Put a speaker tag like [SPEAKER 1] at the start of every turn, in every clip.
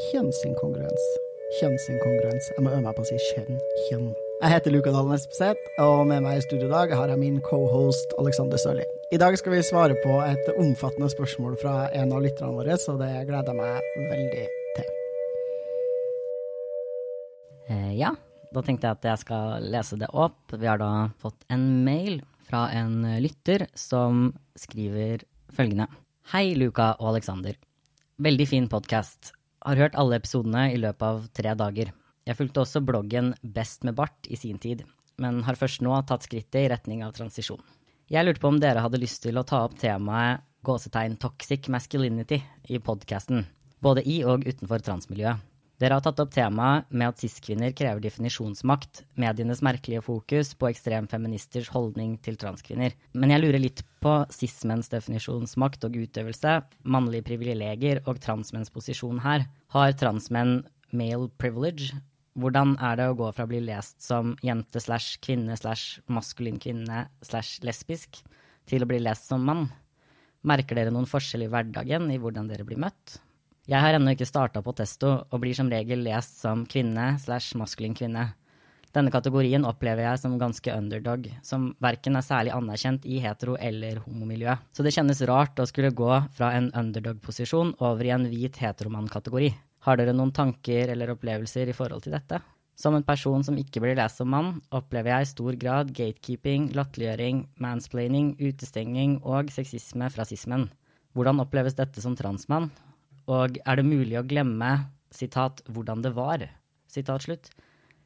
[SPEAKER 1] Kjønnsinkongruens. Kjønnsinkongruens. Jeg må øve meg på å si kjønn. Kjønn. Jeg heter Luka Dalen Espeseth, og med meg i studio i dag har jeg min cohost Alexander Sørli. I dag skal vi svare på et omfattende spørsmål fra en av lytterne våre, så det gleder jeg meg veldig til.
[SPEAKER 2] Eh, ja, da tenkte jeg at jeg skal lese det opp. Vi har da fått en mail fra en lytter som skriver følgende. Hei, Luka og Alexander. Veldig fin podkast. Har hørt alle episodene i løpet av tre dager. Jeg fulgte også bloggen Best med bart i sin tid, men har først nå tatt skrittet i retning av transisjon. Jeg lurte på om dere hadde lyst til å ta opp temaet gåsetegn toxic masculinity i podkasten, både i og utenfor transmiljøet. Dere har tatt opp temaet med at cis-kvinner krever definisjonsmakt, medienes merkelige fokus på ekstremfeministers holdning til transkvinner. Men jeg lurer litt på cis-menns definisjonsmakt og utøvelse, mannlige privilegier og transmenns posisjon her. Har transmenn male privilege? Hvordan er det å gå fra å bli lest som jente slash kvinne slash maskulin kvinne slash lesbisk, til å bli lest som mann? Merker dere noen forskjell i hverdagen i hvordan dere blir møtt? Jeg har ennå ikke starta på testo, og blir som regel lest som kvinne slash maskulin kvinne. Denne kategorien opplever jeg som ganske underdog, som verken er særlig anerkjent i hetero- eller homomiljøet. Så det kjennes rart å skulle gå fra en underdog-posisjon over i en hvit heteromann-kategori. Har dere noen tanker eller opplevelser i forhold til dette? Som en person som ikke blir lest som mann, opplever jeg i stor grad gatekeeping, latterliggjøring, mansplaining, utestenging og sexisme fra sismen. Hvordan oppleves dette som transmann, og er det mulig å glemme sitat, 'hvordan det var', sitat slutt,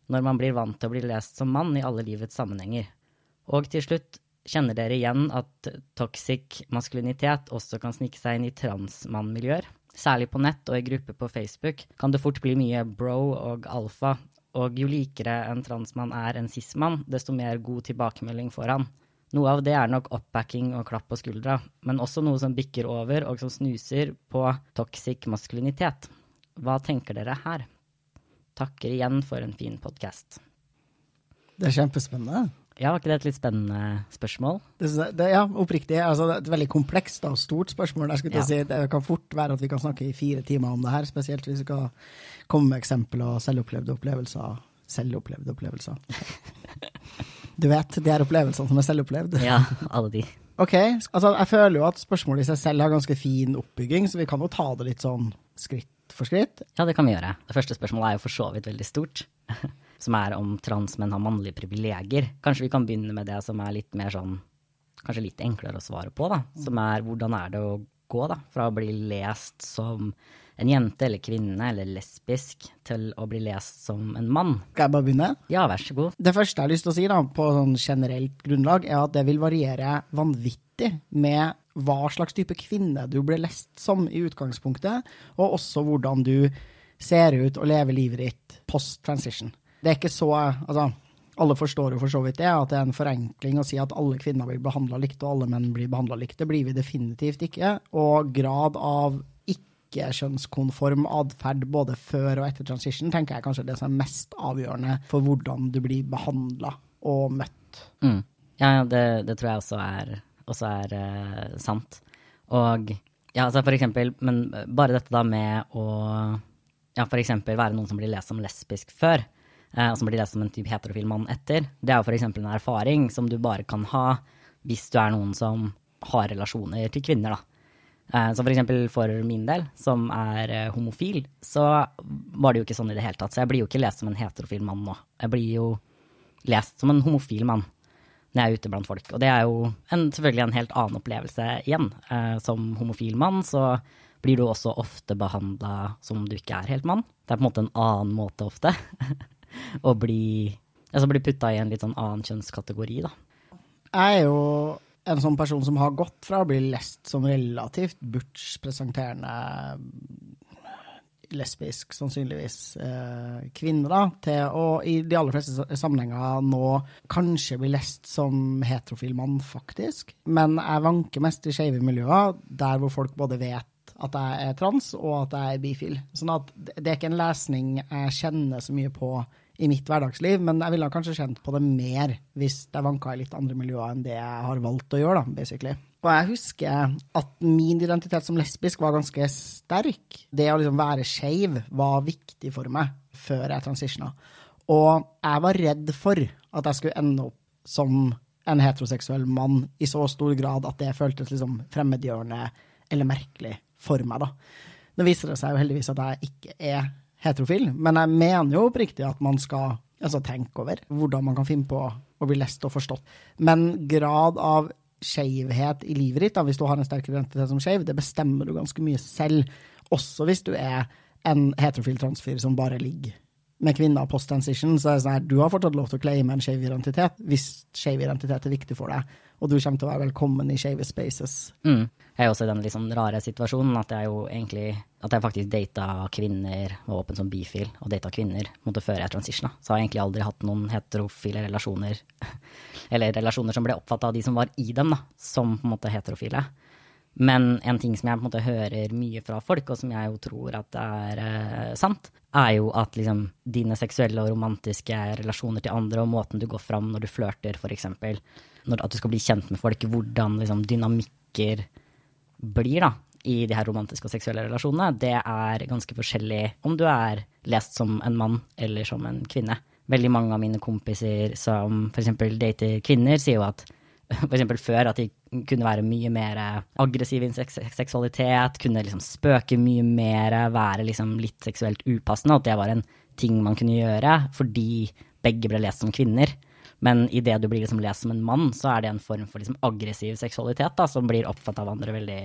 [SPEAKER 2] når man blir vant til å bli lest som mann i alle livets sammenhenger? Og til slutt, kjenner dere igjen at toxic maskulinitet også kan snike seg inn i transmannmiljøer? Særlig på nett og i grupper på Facebook kan det fort bli mye bro og alfa, og jo likere en transmann er en cis-mann, desto mer god tilbakemelding får han. Noe av det er nok oppbacking og klapp på skuldra, men også noe som bikker over og som snuser på toxic maskulinitet. Hva tenker dere her? Takker igjen for en fin podkast.
[SPEAKER 1] Det er kjempespennende.
[SPEAKER 2] Ja, var ikke det et litt spennende spørsmål?
[SPEAKER 1] Det, det, ja, oppriktig. Altså, det er et veldig komplekst og stort spørsmål. Jeg skulle ja. si, Det kan fort være at vi kan snakke i fire timer om det her, spesielt hvis vi skal komme med eksempler og selvopplevde opplevelser. Selvopplevde opplevelser. Du vet, de her opplevelsene som er selvopplevd?
[SPEAKER 2] Ja, alle de.
[SPEAKER 1] Ok, altså jeg føler jo at spørsmålet i seg selv har ganske fin oppbygging, så vi kan jo ta det litt sånn skritt for skritt.
[SPEAKER 2] Ja, det kan vi gjøre. Det første spørsmålet er jo for så vidt veldig stort. Som er om transmenn har mannlige privilegier. Kanskje vi kan begynne med det som er litt mer sånn Kanskje litt enklere å svare på, da. Som er hvordan er det å gå da, fra å bli lest som en jente eller kvinne eller lesbisk til å bli lest som en mann.
[SPEAKER 1] Skal jeg bare begynne?
[SPEAKER 2] Ja, vær så god.
[SPEAKER 1] Det første jeg har lyst til å si da, på sånn generelt grunnlag, er at det vil variere vanvittig med hva slags type kvinne du ble lest som i utgangspunktet, og også hvordan du ser ut og lever livet ditt post transition. Det er ikke så Altså, alle forstår jo for så vidt det, at det er en forenkling å si at alle kvinner blir behandla likt og alle menn blir behandla likt. Det blir vi definitivt ikke. Og grad av ikke-kjønnskonform atferd både før og etter transition, tenker jeg kanskje det som er mest avgjørende for hvordan du blir behandla og møtt.
[SPEAKER 2] Mm. Ja, det, det, tror jeg også er, også er uh, sant. Og ja, altså for eksempel, men bare dette da med å ja, for eksempel være noen som blir lest som lesbisk før, uh, og som blir lest som en type heterofil mann etter, det er jo for eksempel en erfaring som du bare kan ha hvis du er noen som har relasjoner til kvinner, da. Eh, så for eksempel for min del, som er eh, homofil, så var det jo ikke sånn i det hele tatt. Så jeg blir jo ikke lest som en heterofil mann nå. Jeg blir jo lest som en homofil mann når jeg er ute blant folk. Og det er jo en, selvfølgelig en helt annen opplevelse igjen. Eh, som homofil mann så blir du også ofte behandla som om du ikke er helt mann. Det er på en måte en annen måte ofte å bli, altså bli putta i en litt sånn annen kjønnskategori, da.
[SPEAKER 1] Jeg er jo en sånn person som har gått fra å bli lest som relativt butch, presenterende lesbisk, sannsynligvis eh, kvinne, da, til å i de aller fleste sammenhenger nå kanskje bli lest som heterofil mann, faktisk. Men jeg vanker mest i skeive miljøer, der hvor folk både vet at jeg er trans, og at jeg er bifil. Sånn at det er ikke en lesning jeg kjenner så mye på i mitt hverdagsliv, men jeg ville kanskje kjent på det mer hvis jeg vanka i litt andre miljøer enn det jeg har valgt å gjøre, da, basically. Og jeg husker at min identitet som lesbisk var ganske sterk. Det å liksom være skeiv var viktig for meg før jeg transitiona. Og jeg var redd for at jeg skulle ende opp som en heteroseksuell mann i så stor grad at det føltes liksom fremmedgjørende eller merkelig for meg, da. Nå viser det seg jo heldigvis at jeg ikke er heterofil, men jeg mener jo oppriktig at man skal altså, tenke over hvordan man kan finne på å bli lest og forstått. Men grad av skeivhet i livet ditt, da, hvis du har en sterk identitet som skeiv, det bestemmer du ganske mye selv. Også hvis du er en heterofil transfyr som bare ligger med kvinner post transition, så er det sånn her, du har fortsatt lov til å claime en skeiv identitet hvis skeiv identitet er viktig for deg, og du kommer til å være velkommen i skeive spaces.
[SPEAKER 2] Mm. Jeg er også i den liksom rare situasjonen at jeg jo egentlig at jeg faktisk data kvinner, var åpen som bifil, og data kvinner måtte før jeg transitiona. Så har jeg egentlig aldri hatt noen heterofile relasjoner, eller relasjoner som ble oppfatta av de som var i dem, da, som på en måte heterofile. Men en ting som jeg på en måte hører mye fra folk, og som jeg jo tror at er eh, sant, er jo at liksom dine seksuelle og romantiske relasjoner til andre, og måten du går fram når du flørter, f.eks., at du skal bli kjent med folk, hvordan liksom dynamikker blir da, i de her romantiske og seksuelle relasjonene, det er ganske forskjellig om du er lest som en mann eller som en kvinne. Veldig mange av mine kompiser som f.eks. dater kvinner, sier jo at f.eks. før at de kunne være mye mer aggressive i seksualitet, kunne liksom spøke mye mer, være liksom litt seksuelt upassende, at det var en ting man kunne gjøre fordi begge ble lest som kvinner. Men idet du blir liksom lest som en mann, så er det en form for liksom aggressiv seksualitet da, som blir oppfattet av andre veldig,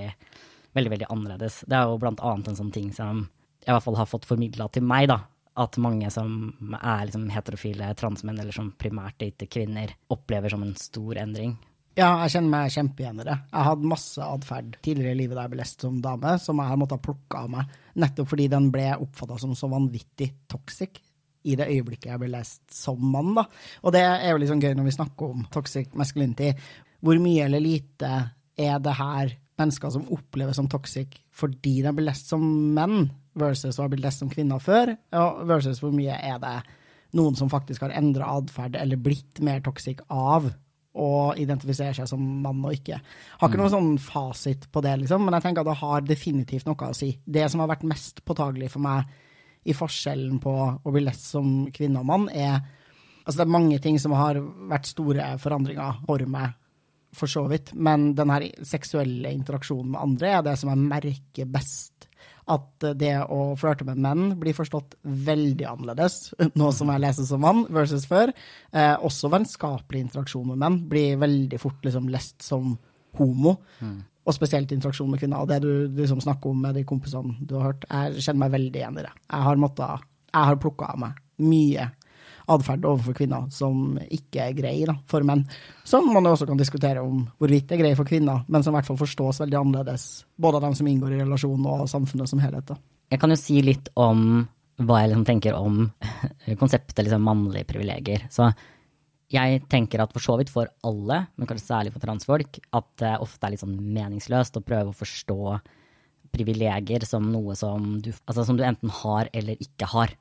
[SPEAKER 2] veldig, veldig annerledes. Det er jo blant annet en sånn ting som jeg i hvert fall har fått formidla til meg, da. At mange som er liksom heterofile transmenn, eller som primært ikke kvinner, opplever som en stor endring.
[SPEAKER 1] Ja, jeg kjenner meg kjempeigjen i det. Jeg hadde masse atferd tidligere i livet da jeg ble lest som dame, som jeg har måttet plukke av meg, nettopp fordi den ble oppfatta som så vanvittig toxic i det øyeblikket jeg ble lest som mann. da. Og det er jo litt sånn gøy når vi snakker om toxic masculinity. Hvor mye eller lite er det her mennesker som oppleves som toxic fordi de blir lest som menn, versus å ha blitt lest som kvinner før, og versus hvor mye er det noen som faktisk har endra atferd eller blitt mer toxic av og identifiserer seg som mann og ikke. Har ikke mm. noen sånn fasit på det, liksom, men jeg tenker at det har definitivt noe å si. Det som har vært mest påtagelig for meg i forskjellen på å bli lest som kvinne og mann, er Altså, det er mange ting som har vært store forandringer for meg, for så vidt, men den her seksuelle interaksjonen med andre er det som jeg merker best at det å flørte med menn blir forstått veldig annerledes nå som jeg leser som mann, versus før. Eh, også vennskapelig interaksjon med menn blir veldig fort liksom lest som homo. Mm. Og spesielt interaksjon med kvinner. Og det du liksom snakker om med de kompisene du har hørt, jeg kjenner meg veldig igjen i det. Jeg har, måttet, har plukka av meg mye atferd overfor kvinner som ikke er grei da, for menn. Som man også kan diskutere om hvorvidt er grei for kvinner, men som i hvert fall forstås veldig annerledes, både av dem som inngår i relasjonen og samfunnet som helhet. Da.
[SPEAKER 2] Jeg kan jo si litt om hva jeg liksom tenker om konseptet liksom mannlige privilegier. Så jeg tenker at for så vidt for alle, men kanskje særlig for transfolk, at det ofte er litt sånn meningsløst å prøve å forstå privilegier som noe som du, altså som du enten har eller ikke har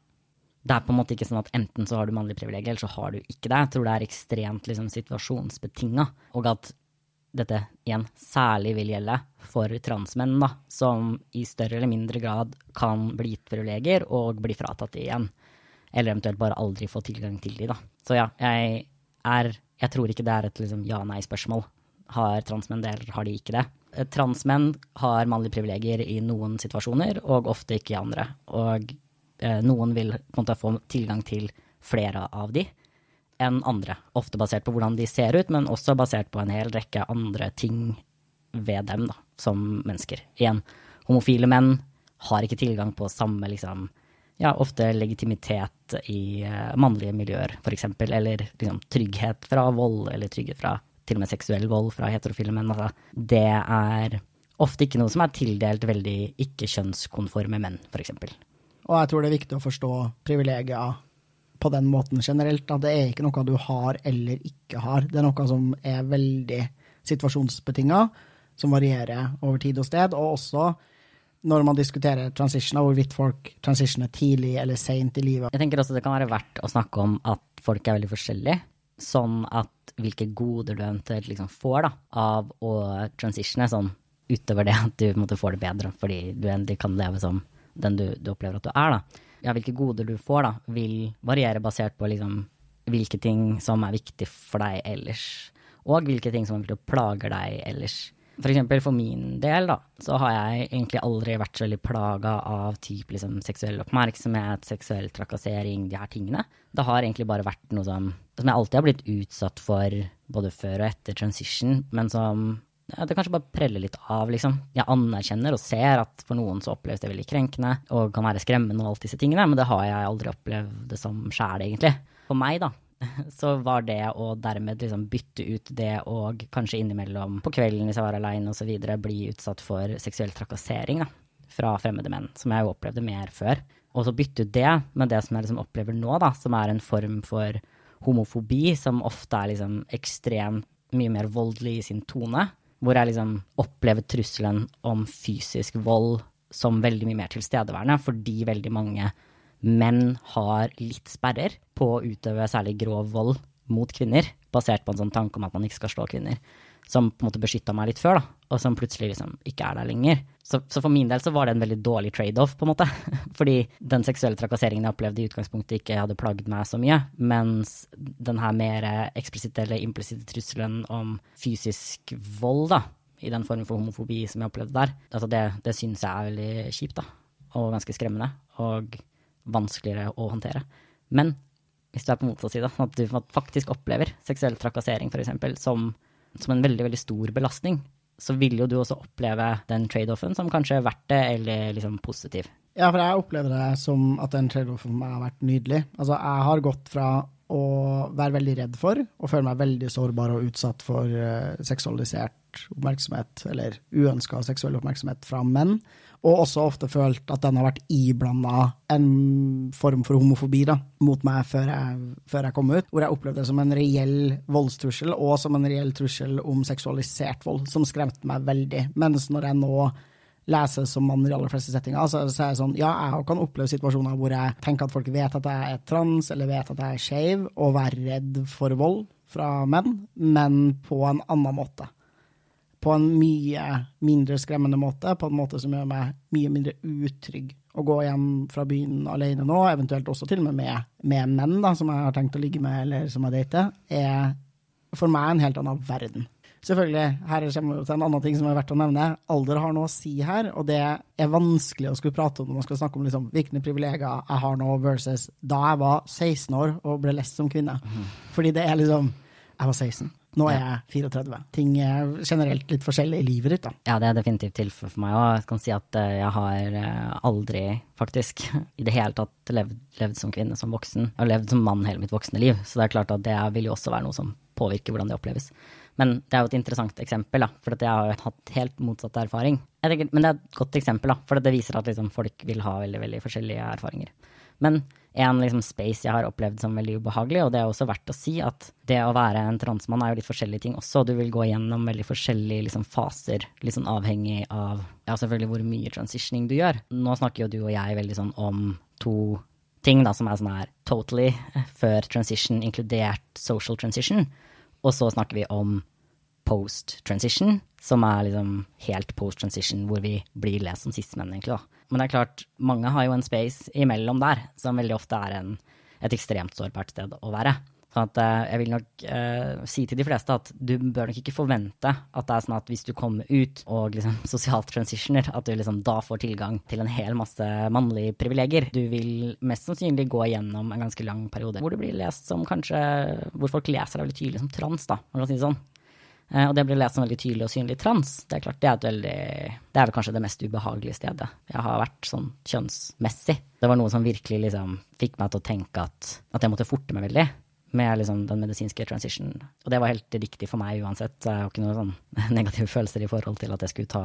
[SPEAKER 2] det er på en måte ikke sånn at enten så har du mannlig privilegium, eller så har du ikke det. Jeg tror det er ekstremt liksom, situasjonsbetinga, og at dette igjen særlig vil gjelde for transmenn, da, som i større eller mindre grad kan bli gitt privilegier og bli fratatt de igjen. Eller eventuelt bare aldri få tilgang til de, da. Så ja, jeg er Jeg tror ikke det er et liksom, ja-nei-spørsmål. Har transmenn det, eller har de ikke det? Transmenn har mannlige privilegier i noen situasjoner, og ofte ikke i andre. Og noen vil måte få tilgang til flere av de enn andre. Ofte basert på hvordan de ser ut, men også basert på en hel rekke andre ting ved dem da, som mennesker. Igjen, homofile menn har ikke tilgang på samme liksom, ja, ofte legitimitet i uh, mannlige miljøer, f.eks., eller liksom, trygghet fra vold, eller trygghet fra til og med seksuell vold fra heterofile menn. Altså, det er ofte ikke noe som er tildelt veldig ikke-kjønnskonforme menn, f.eks.
[SPEAKER 1] Og jeg tror det er viktig å forstå privilegier på den måten generelt. At det er ikke noe du har eller ikke har. Det er noe som er veldig situasjonsbetinga, som varierer over tid og sted. Og også når man diskuterer transitioner, hvorvidt folk transitioner tidlig eller seint i livet.
[SPEAKER 2] Jeg tenker også det kan være verdt å snakke om at folk er veldig forskjellige. Sånn at hvilke goder du eventuelt liksom får da, av å transitione, sånn utover det at du måte, får det bedre fordi du endelig kan leve som den du, du opplever at du er. da. Ja, hvilke goder du får, da, vil variere basert på liksom hvilke ting som er viktig for deg ellers, og hvilke ting som plager deg ellers. For eksempel for min del, da, så har jeg egentlig aldri vært så veldig plaga av type liksom, seksuell oppmerksomhet, seksuell trakassering, de her tingene. Det har egentlig bare vært noe som, som jeg alltid har blitt utsatt for, både før og etter transition, men som det kanskje bare preller litt av, liksom. Jeg anerkjenner og ser at for noen så oppleves det veldig krenkende og kan være skremmende og alt disse tingene, men det har jeg aldri opplevd det som sjæl, egentlig. For meg, da, så var det å dermed liksom bytte ut det og kanskje innimellom på kvelden hvis jeg var aleine osv. bli utsatt for seksuell trakassering da, fra fremmede menn, som jeg jo opplevde mer før. Og så bytte ut det med det som jeg liksom opplever nå, da, som er en form for homofobi, som ofte er liksom ekstremt mye mer voldelig i sin tone. Hvor jeg liksom opplever trusselen om fysisk vold som veldig mye mer tilstedeværende, fordi veldig mange menn har litt sperrer på å utøve særlig grov vold mot kvinner, basert på en sånn tanke om at man ikke skal slå kvinner, som på en måte beskytta meg litt før, da, og som plutselig liksom ikke er der lenger. Så, så, for min del så var det en veldig dårlig trade-off, på en måte. Fordi den seksuelle trakasseringen jeg opplevde i utgangspunktet ikke hadde plagd meg så mye, mens den her mer eksplisitte eller implisitte trusselen om fysisk vold, da, i den formen for homofobi som jeg opplevde der, altså det, det syns jeg er veldig kjipt, da, og ganske skremmende. Og vanskeligere å håndtere. Men hvis du er på motsatt side, at du faktisk opplever seksuell trakassering f.eks. Som, som en veldig, veldig stor belastning, så vil jo du også oppleve den trade-offen som kanskje er verdt det, eller liksom positiv.
[SPEAKER 1] Ja, for jeg opplever det som at den trade-offen for meg har vært nydelig. Altså, jeg har gått fra å være veldig redd for, og føle meg veldig sårbar og utsatt for uh, seksualisert oppmerksomhet, eller uønska seksuell oppmerksomhet fra menn, og også ofte følt at den har vært iblanda en form for homofobi da, mot meg før jeg, før jeg, kom ut, hvor jeg opplevde det som en reell voldstrussel, og som en reell trussel om seksualisert vold, som skremte meg veldig. Mens når jeg nå leser som mann i de aller fleste settinger, så, så er det sånn, ja, jeg kan oppleve situasjoner hvor jeg tenker at folk vet at jeg er trans, eller vet at jeg er skeiv, og være redd for vold fra menn, men på en annen måte på en mye mindre skremmende måte, på en måte som gjør meg mye mindre utrygg. Å gå hjem fra byen alene nå, eventuelt også til og med med, med menn da, som jeg har tenkt å ligge med eller som jeg dater, er for meg en helt annen verden. Selvfølgelig, her kommer vi til en annen ting som er verdt å nevne. Alder har noe å si her, og det er vanskelig å skulle prate om når man skal snakke om liksom, hvilke privilegier jeg har nå versus da jeg var 16 år og ble lest som kvinne. Mm. Fordi det er liksom Jeg var 16. Nå er jeg 34. Ting er generelt litt forskjellig i livet ditt, da.
[SPEAKER 2] Ja, det er definitivt tilfellet for meg òg. Jeg kan si at eh, jeg har eh, aldri, faktisk, i det hele tatt levd, levd, som kvinne som voksen. Jeg har levd som mann hele mitt voksne liv, så det er klart at det vil jo også være noe som påvirker hvordan det oppleves. Men det er jo et interessant eksempel, da, for jeg har hatt helt motsatt erfaring. Tenker, men det er et godt eksempel, da, for det viser at liksom, folk vil ha veldig, veldig forskjellige erfaringer. Men en liksom space jeg har opplevd som veldig ubehagelig, og det er også verdt å si at det å være en transmann er jo litt forskjellige ting også. Du vil gå gjennom veldig forskjellige liksom, faser, sånn avhengig av ja, selvfølgelig hvor mye transitioning du gjør. Nå snakker jo du og jeg veldig sånn om to ting da, som er sånn her totally før transition, inkludert social transition. Og så snakker vi om post-transition, som er liksom helt post-transition, hvor vi blir lest som sistemenn, egentlig. da. Men det er klart, mange har jo en space imellom der, som veldig ofte er en, et ekstremt sårbart sted å være. Sånn at uh, jeg vil nok eh, si til de fleste at du bør nok ikke forvente at det er sånn at hvis du kommer ut og liksom sosialt transitioner, at du liksom da får tilgang til en hel masse mannlige privilegier. Du vil mest sannsynlig gå igjennom en ganske lang periode hvor du blir lest som kanskje Hvor folk leser deg veldig tydelig som trans, da, man kan si det sånn. Uh, og det blir lest som veldig tydelig og synlig trans. Det er klart, det er veldig Det er vel kanskje det mest ubehagelige stedet jeg har vært sånn kjønnsmessig. Det var noe som virkelig liksom fikk meg til å tenke at, at jeg måtte forte meg veldig med liksom den medisinske transition. Og det var helt riktig for meg uansett. Jeg har ikke noen sånn negative følelser i forhold til at jeg skulle ta,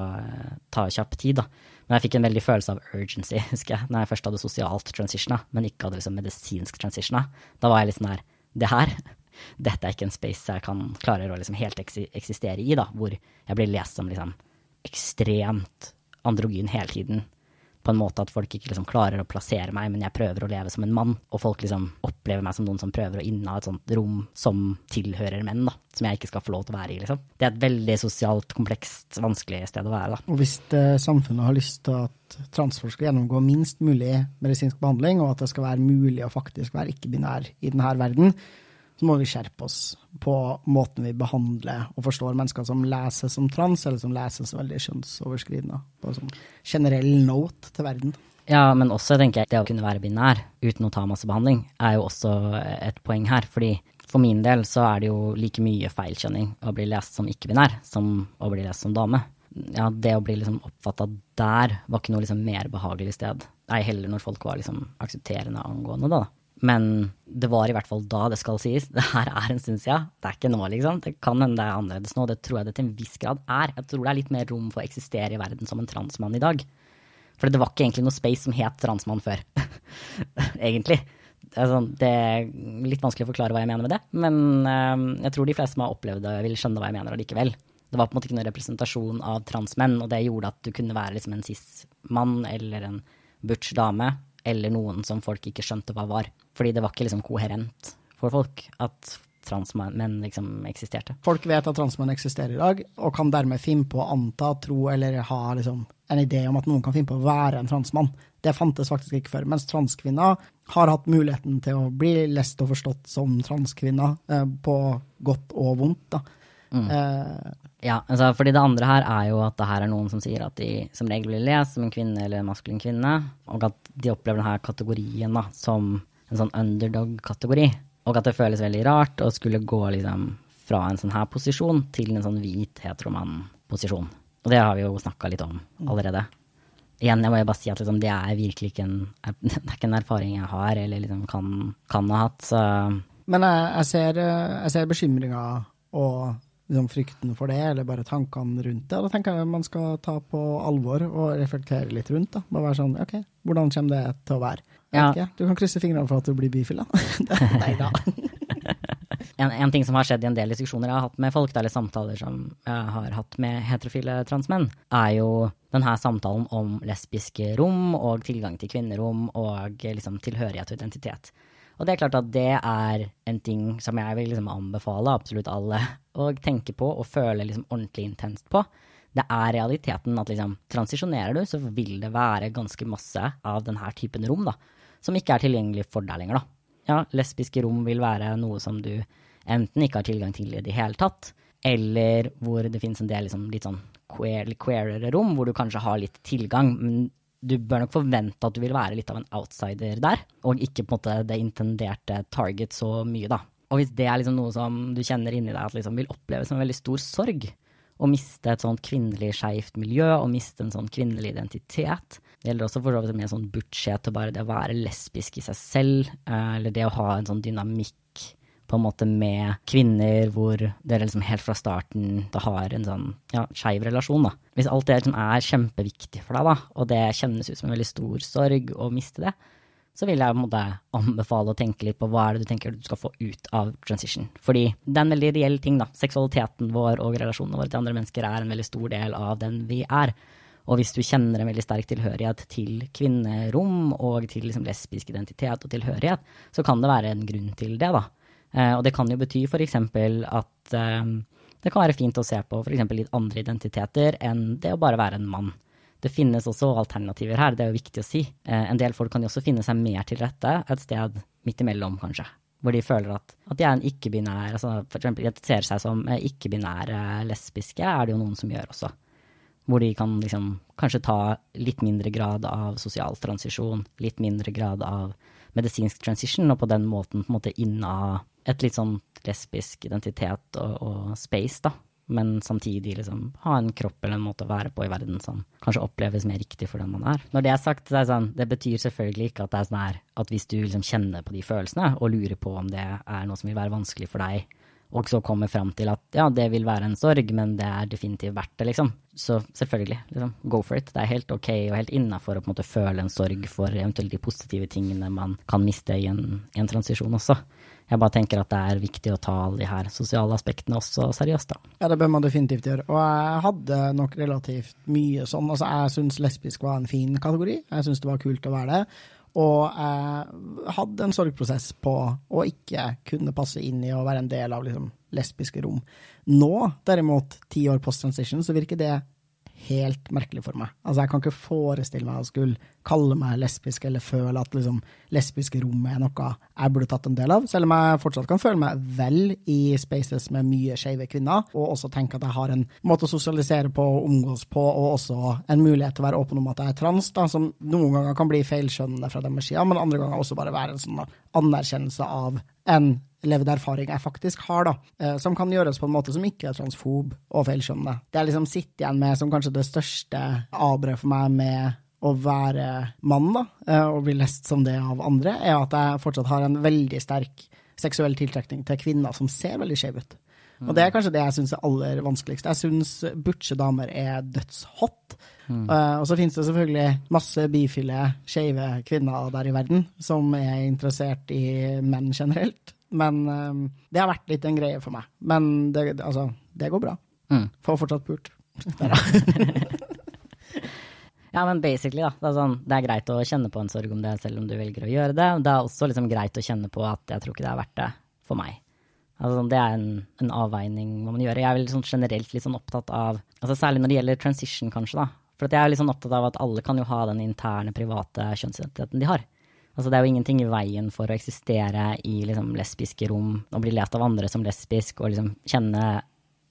[SPEAKER 2] ta kjapp tid. da. Men jeg fikk en veldig følelse av urgency, husker jeg, når jeg først hadde sosialt transitiona, men ikke hadde liksom medisinsk transitiona. Da var jeg litt sånn her Det her, dette er ikke en space jeg kan klare å liksom helt eksistere i, da, hvor jeg blir lest som liksom ekstremt androgyn hele tiden på en måte at folk ikke liksom klarer å plassere meg, men jeg prøver å leve som en mann. Og folk liksom opplever meg som noen som prøver å inneha et sånt rom som tilhører menn, da. Som jeg ikke skal få lov til å være i, liksom. Det er et veldig sosialt komplekst, vanskelig sted å være, da.
[SPEAKER 1] Og hvis det, samfunnet har lyst til at transfolk skal gjennomgå minst mulig medisinsk behandling, og at det skal være mulig å faktisk være ikke-binær i denne verden, så må vi skjerpe oss på måten vi behandler og forstår mennesker som leser som trans, eller som leser som veldig kjønnsoverskridende. På sånn generell note til verden.
[SPEAKER 2] Ja, men også tenker jeg det å kunne være binær uten å ta masse behandling, er jo også et poeng her. fordi for min del så er det jo like mye feilkjønning å bli lest som ikke-binær som å bli lest som dame. Ja, det å bli liksom oppfatta der var ikke noe liksom mer behagelig sted. Ei heller når folk var liksom aksepterende angående da. Men det var i hvert fall da det skal sies. Det her er en stund siden. Det er ikke nå, liksom. Det kan hende det er annerledes nå. Det tror jeg det til en viss grad er. Jeg tror det er litt mer rom for å eksistere i verden som en transmann i dag. For det var ikke egentlig noe space som het transmann før. egentlig. Altså, det er litt vanskelig å forklare hva jeg mener med det, men uh, jeg tror de fleste som har opplevd det, vil skjønne hva jeg mener allikevel. Det var på en måte ikke noen representasjon av transmenn, og det gjorde at du kunne være liksom en cis-mann eller en butch dame eller noen som folk ikke skjønte hva var. Fordi det var ikke liksom koherent for folk at transmenn liksom eksisterte.
[SPEAKER 1] Folk vet at transmenn eksisterer i dag, og kan dermed finne på å anta, tro eller ha liksom en idé om at noen kan finne på å være en transmann. Det fantes faktisk ikke før. Mens transkvinner har hatt muligheten til å bli lest og forstått som transkvinner, eh, på godt og vondt.
[SPEAKER 2] Mm. Eh, ja, altså, fordi det andre her er jo at det her er noen som sier at de som regel blir lest som en kvinne eller en maskulin kvinne, og at de opplever denne kategorien da, som en sånn underdog-kategori. Og at det føles veldig rart å skulle gå liksom fra en sånn her posisjon til en sånn hvit heteroman-posisjon. Og det har vi jo snakka litt om allerede. Igjen, jeg må jo bare si at liksom, det er virkelig ikke en, det er ikke en erfaring jeg har eller liksom kan, kan ha hatt. Så.
[SPEAKER 1] Men jeg, jeg ser, jeg ser bekymringa og liksom frykten for det, eller bare tankene rundt det. Da tenker jeg man skal ta på alvor og reflektere litt rundt. da. Bare være sånn, ok, Hvordan kommer det til å være? Ja. Du kan krysse fingrene for at du blir bifil, da. Nei da.
[SPEAKER 2] en, en, ting som har skjedd i en del diskusjoner jeg har hatt med folk, eller samtaler som jeg har hatt med heterofile transmenn, er jo denne samtalen om lesbiske rom og tilgang til kvinnerom og liksom tilhørighet og identitet. Og det er klart at det er en ting som jeg vil liksom anbefale absolutt alle å tenke på og føle liksom ordentlig intenst på. Det er realiteten at liksom, transisjonerer du, så vil det være ganske masse av denne typen rom da, som ikke er tilgjengelig for deg lenger. da. Ja, lesbiske rom vil være noe som du enten ikke har tilgang til i det hele tatt, eller hvor det finnes en del liksom, litt sånn queer, queerere rom, hvor du kanskje har litt tilgang, men du bør nok forvente at du vil være litt av en outsider der, og ikke på en måte det intenderte target så mye, da. Og hvis det er liksom noe som du kjenner inni deg at liksom vil oppleves som en veldig stor sorg, å miste et sånt kvinnelig skeivt miljø, og miste en sånn kvinnelig identitet. Det gjelder også for så vidt med sånn budsjett og bare det å være lesbisk i seg selv, eh, eller det å ha en sånn dynamikk på en måte med kvinner hvor dere liksom helt fra starten da har en sånn ja, skeiv relasjon. da. Hvis alt det liksom er kjempeviktig for deg, da, og det kjennes ut som en veldig stor sorg å miste det, så vil jeg på en måte anbefale å tenke litt på hva er det du tenker du skal få ut av transition. Fordi det er en veldig reell ting, da. Seksualiteten vår og relasjonene våre til andre mennesker er en veldig stor del av den vi er. Og hvis du kjenner en veldig sterk tilhørighet til kvinnerom og til liksom lesbisk identitet og tilhørighet, så kan det være en grunn til det, da. Eh, og det kan jo bety f.eks. at eh, det kan være fint å se på f.eks. litt andre identiteter enn det å bare være en mann. Det finnes også alternativer her, det er jo viktig å si. Eh, en del folk kan jo også finne seg mer til rette et sted midt imellom, kanskje. Hvor de føler at, at de er en ikke-binær, altså eksempel identifiserer seg som ikke-binære lesbiske, er det jo noen som gjør også. Hvor de kan liksom kanskje ta litt mindre grad av sosial transisjon, litt mindre grad av medisinsk transition, og på den måten på en måte inneha et litt sånn lesbisk identitet og, og space, da. men samtidig liksom ha en kropp eller en måte å være på i verden som kanskje oppleves mer riktig for den man er. Når det er sagt, det, er sånn, det betyr selvfølgelig ikke at det er sånn her at hvis du liksom kjenner på de følelsene og lurer på om det er noe som vil være vanskelig for deg, og så kommer fram til at ja, det vil være en sorg, men det er definitivt verdt det, liksom. Så selvfølgelig, liksom, go for it. Det er helt ok og helt innafor å på en måte føle en sorg for eventuelt de positive tingene man kan miste i en, i en transisjon også. Jeg bare tenker at det er viktig å ta alle de her sosiale aspektene også seriøst, da.
[SPEAKER 1] Ja, det bør man definitivt gjøre. Og jeg hadde nok relativt mye sånn. Altså, jeg syns lesbisk var en fin kategori. Jeg syns det var kult å være det. Og jeg hadde en sorgprosess på å ikke kunne passe inn i å være en del av liksom, lesbiske rom. Nå, derimot, ti år post transition, så virker det helt merkelig for meg. Altså, jeg kan ikke forestille meg å skulle kalle meg lesbisk eller føle at liksom, lesbiske rom er noe jeg burde tatt en del av, selv om jeg fortsatt kan føle meg vel i spaces med mye skeive kvinner, og også tenke at jeg har en måte å sosialisere på og omgås på, og også en mulighet til å være åpen om at jeg er trans, da, som noen ganger kan bli feilskjønnende fra deres side, men andre ganger også bare være en sånn anerkjennelse av en levd erfaring jeg faktisk har, da, eh, som kan gjøres på en måte som ikke er transfob og feilskjønnende. Det jeg liksom sitter igjen med som kanskje det største avbrødet for meg med å være mann, da, eh, og bli lest som det av andre, er at jeg fortsatt har en veldig sterk seksuell tiltrekning til kvinner som ser veldig skeive ut. Og det er kanskje det jeg syns er aller vanskeligst. Jeg syns butche damer er dødshot. Mm. Uh, og så finnes det selvfølgelig masse bifile, skeive kvinner der i verden som er interessert i menn generelt. Men um, det har vært litt en greie for meg. Men det, altså, det går bra. Mm. Får fortsatt pult.
[SPEAKER 2] ja, men basically, da. Det er, sånn, det er, greit å kjenne på en sorg om det, selv om du velger å gjøre det. Det er også liksom greit å kjenne på at jeg tror ikke det er verdt det for meg. Altså, det er en, en avveining man må gjøre. Jeg er vel sånn generelt litt sånn opptatt av altså Særlig når det gjelder transition, kanskje. da. For jeg er litt sånn opptatt av at alle kan jo ha den interne, private kjønnsidentiteten de har. Altså, det er jo ingenting i veien for å eksistere i liksom, lesbiske rom og bli lest av andre som lesbisk og liksom kjenne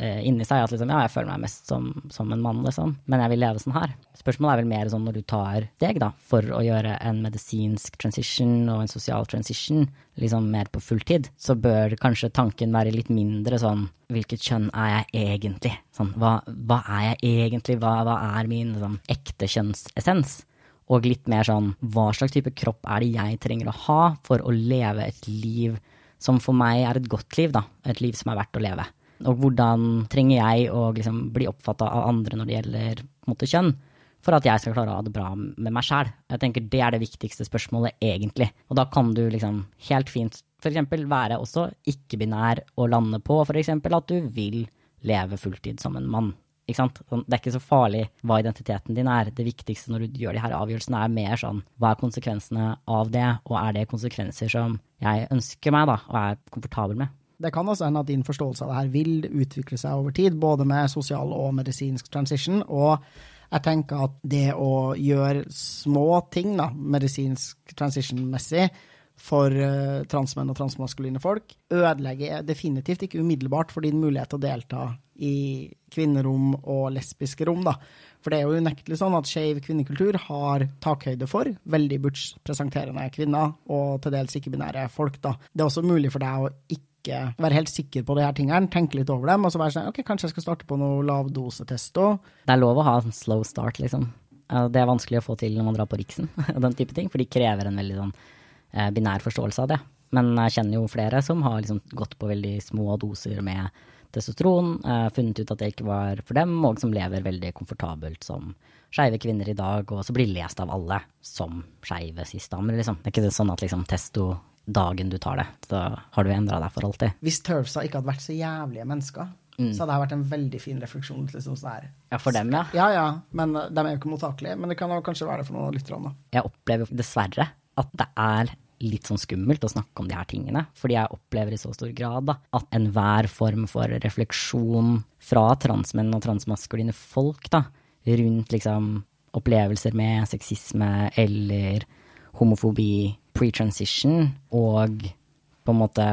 [SPEAKER 2] eh, inni seg at liksom, ja, jeg føler meg mest som, som, en mann, liksom, men jeg vil leve sånn her. Spørsmålet er vel mer sånn når du tar deg da, for å gjøre en medisinsk transition og en sosial transition liksom mer på fulltid, så bør kanskje tanken være litt mindre sånn hvilket kjønn er jeg egentlig? Sånn, hva, hva er jeg egentlig? Hva, hva er min liksom, ekte kjønnsessens? Og litt mer sånn hva slags type kropp er det jeg trenger å ha for å leve et liv som for meg er et godt liv, da. Et liv som er verdt å leve. Og hvordan trenger jeg å liksom bli oppfatta av andre når det gjelder måte, kjønn, for at jeg skal klare å ha det bra med meg sjæl. Jeg tenker det er det viktigste spørsmålet, egentlig. Og da kan du liksom helt fint f.eks. være også ikke-binær og lande på f.eks. at du vil leve fulltid som en mann. Sånn, det er ikke så farlig hva identiteten din er. Det viktigste når du gjør de her avgjørelsene, er mer sånn hva er konsekvensene av det, og er det konsekvenser som jeg ønsker meg da, og er komfortabel med.
[SPEAKER 1] Det kan også hende at din forståelse av det her vil utvikle seg over tid, både med sosial og medisinsk transition. og jeg tenker at det å gjøre små ting, da, medisinsk transition-messig, for uh, transmenn og transmaskuline folk, ødelegger definitivt ikke umiddelbart for din mulighet til å delta i kvinnerom og lesbiske rom, da. For det er jo unektelig sånn at skeiv kvinnekultur har takhøyde for veldig butch-presenterende kvinner, og til dels ikke-binære folk, da. Det er også mulig for deg å ikke være helt sikker på de her tingene, tenke litt over dem, og så være sånn ok, kanskje jeg skal starte på noe lavdosetest òg.
[SPEAKER 2] Det er lov å ha en slow start, liksom. Det er vanskelig å få til når man drar på Riksen og den type ting, for de krever en veldig sånn eh, binær forståelse av det. Men jeg kjenner jo flere som har liksom gått på veldig små doser med testosteron, eh, funnet ut at det ikke var for dem, og som lever veldig komfortabelt som skeive kvinner i dag, og så blir lest av alle som skeive cis-damer, liksom. Det er ikke sånn at liksom testo dagen du tar det, så har du endra deg for alltid.
[SPEAKER 1] Hvis Turfsa ikke hadde vært så jævlige mennesker, mm. så det vært en veldig fin refleksjon. Liksom, sånn
[SPEAKER 2] ja, for dem, ja.
[SPEAKER 1] Ja, ja, men de er jo ikke mottakelige. Men det kan kanskje være det for noen lytterne.
[SPEAKER 2] Jeg opplever dessverre at det er litt sånn skummelt å snakke om de her tingene. Fordi jeg opplever i så stor grad da, at enhver form for refleksjon fra transmenn og transmaskuline folk da, rundt liksom opplevelser med sexisme eller homofobi pre-transition og på en måte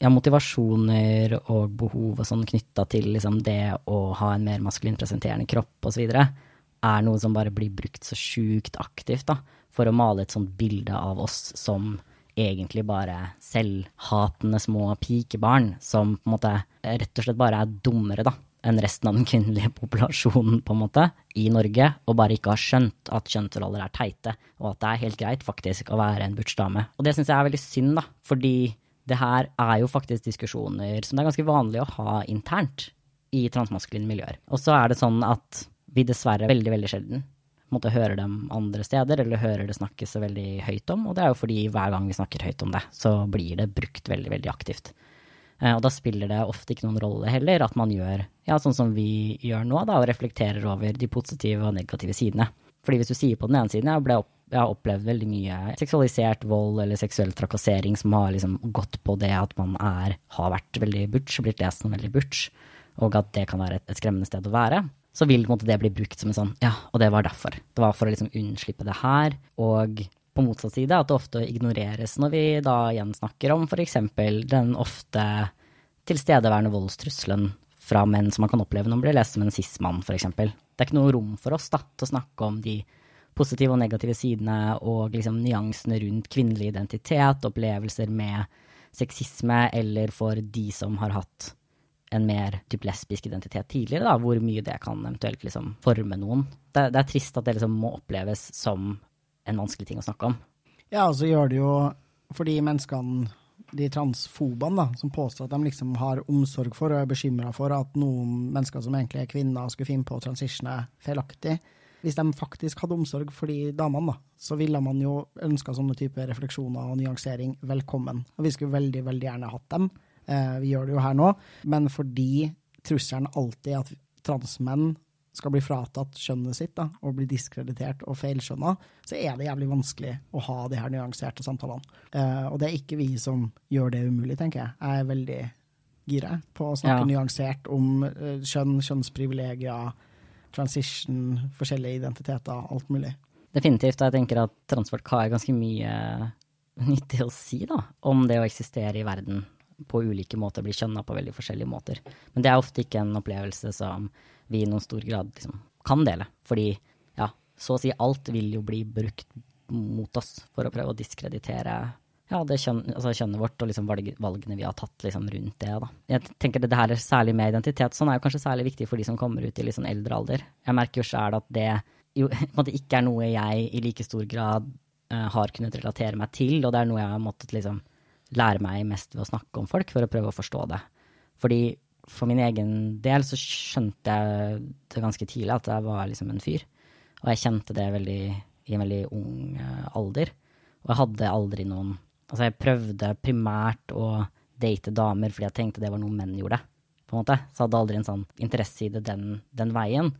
[SPEAKER 2] ja, motivasjoner og behov og sånn knytta til liksom det å ha en mer maskulin presenterende kropp osv. er noe som bare blir brukt så sjukt aktivt da, for å male et sånt bilde av oss som egentlig bare selvhatende små pikebarn som på en måte rett og slett bare er dummere, da, enn resten av den kvinnelige populasjonen, på en måte, i Norge, og bare ikke har skjønt at kjønnsroller er teite, og at det er helt greit faktisk å være en butch-dame. Og det syns jeg er veldig synd, da, fordi det her er jo faktisk diskusjoner som det er ganske vanlig å ha internt i transmaskuline miljøer. Og så er det sånn at vi dessverre veldig, veldig sjelden måtte høre dem andre steder, eller hører det snakkes så veldig høyt om. Og det er jo fordi hver gang vi snakker høyt om det, så blir det brukt veldig, veldig aktivt. Eh, og da spiller det ofte ikke noen rolle heller at man gjør ja, sånn som vi gjør nå, da, og reflekterer over de positive og negative sidene. Fordi hvis du sier på den ene siden jeg, ble opp, jeg har opplevd veldig mye seksualisert vold eller seksuell trakassering som har liksom gått på det at man er, har vært veldig butch, blitt lest som veldig butch, og at det kan være et, et skremmende sted å være, så vil måte, det bli brukt som en sånn ja, og det var derfor. Det var for å liksom unnslippe det her. Og på motsatt side at det ofte ignoreres når vi da igjen snakker om f.eks. den ofte tilstedeværende voldstrusselen fra menn som man kan oppleve når man blir lest som en cis-mann, f.eks. Det er ikke noe rom for oss da, til å snakke om de positive og negative sidene og liksom nyansene rundt kvinnelig identitet, opplevelser med sexisme, eller for de som har hatt en mer typ lesbisk identitet tidligere, da, hvor mye det kan eventuelt liksom forme noen. Det, det er trist at det liksom må oppleves som en vanskelig ting å snakke om.
[SPEAKER 1] Ja, og så gjør det jo for de menneskene, de transfobene, da, som påstår at de liksom har omsorg for og er bekymra for at noen mennesker som egentlig er kvinner, skulle finne på å transitione feilaktig. Hvis de faktisk hadde omsorg for de damene, da, så ville man jo ønska sånne type refleksjoner og nyansering velkommen. Og vi skulle veldig, veldig gjerne hatt dem. Eh, vi gjør det jo her nå. Men fordi trusselen alltid er at transmenn skal bli fratatt skjønnet sitt da, og bli diskreditert og feilskjønna, så er det jævlig vanskelig å ha de her nyanserte samtalene. Eh, og det er ikke vi som gjør det umulig, tenker jeg. Jeg er veldig gira på å snakke ja. nyansert om uh, kjønn, kjønnsprivilegier, transition, forskjellige identiteter, alt mulig.
[SPEAKER 2] Definitivt. Og Jeg tenker at transfolk har ganske mye nyttig å si da, om det å eksistere i verden på ulike måter blir kjønna på veldig forskjellige måter. Men det er ofte ikke en opplevelse som vi i noen stor grad liksom kan dele. Fordi ja, så å si alt vil jo bli brukt mot oss for å prøve å diskreditere ja, det kjønn, altså kjønnet vårt og liksom valgene vi har tatt liksom rundt det. Da. Jeg tenker det her er særlig med identitet sånn er jo kanskje særlig viktig for de som kommer ut i litt sånn eldre alder. Jeg merker jo sjøl at det jo ikke er noe jeg i like stor grad uh, har kunnet relatere meg til, og det er noe jeg har måttet liksom lære meg mest ved å snakke om folk, for å prøve å forstå det. Fordi for min egen del så skjønte jeg det ganske tidlig at jeg var liksom en fyr. Og jeg kjente det veldig, i en veldig ung uh, alder. Og jeg hadde aldri noen Altså, jeg prøvde primært å date damer fordi jeg tenkte det var noe menn gjorde, på en måte. Så jeg hadde aldri en sånn interesse i det den, den veien.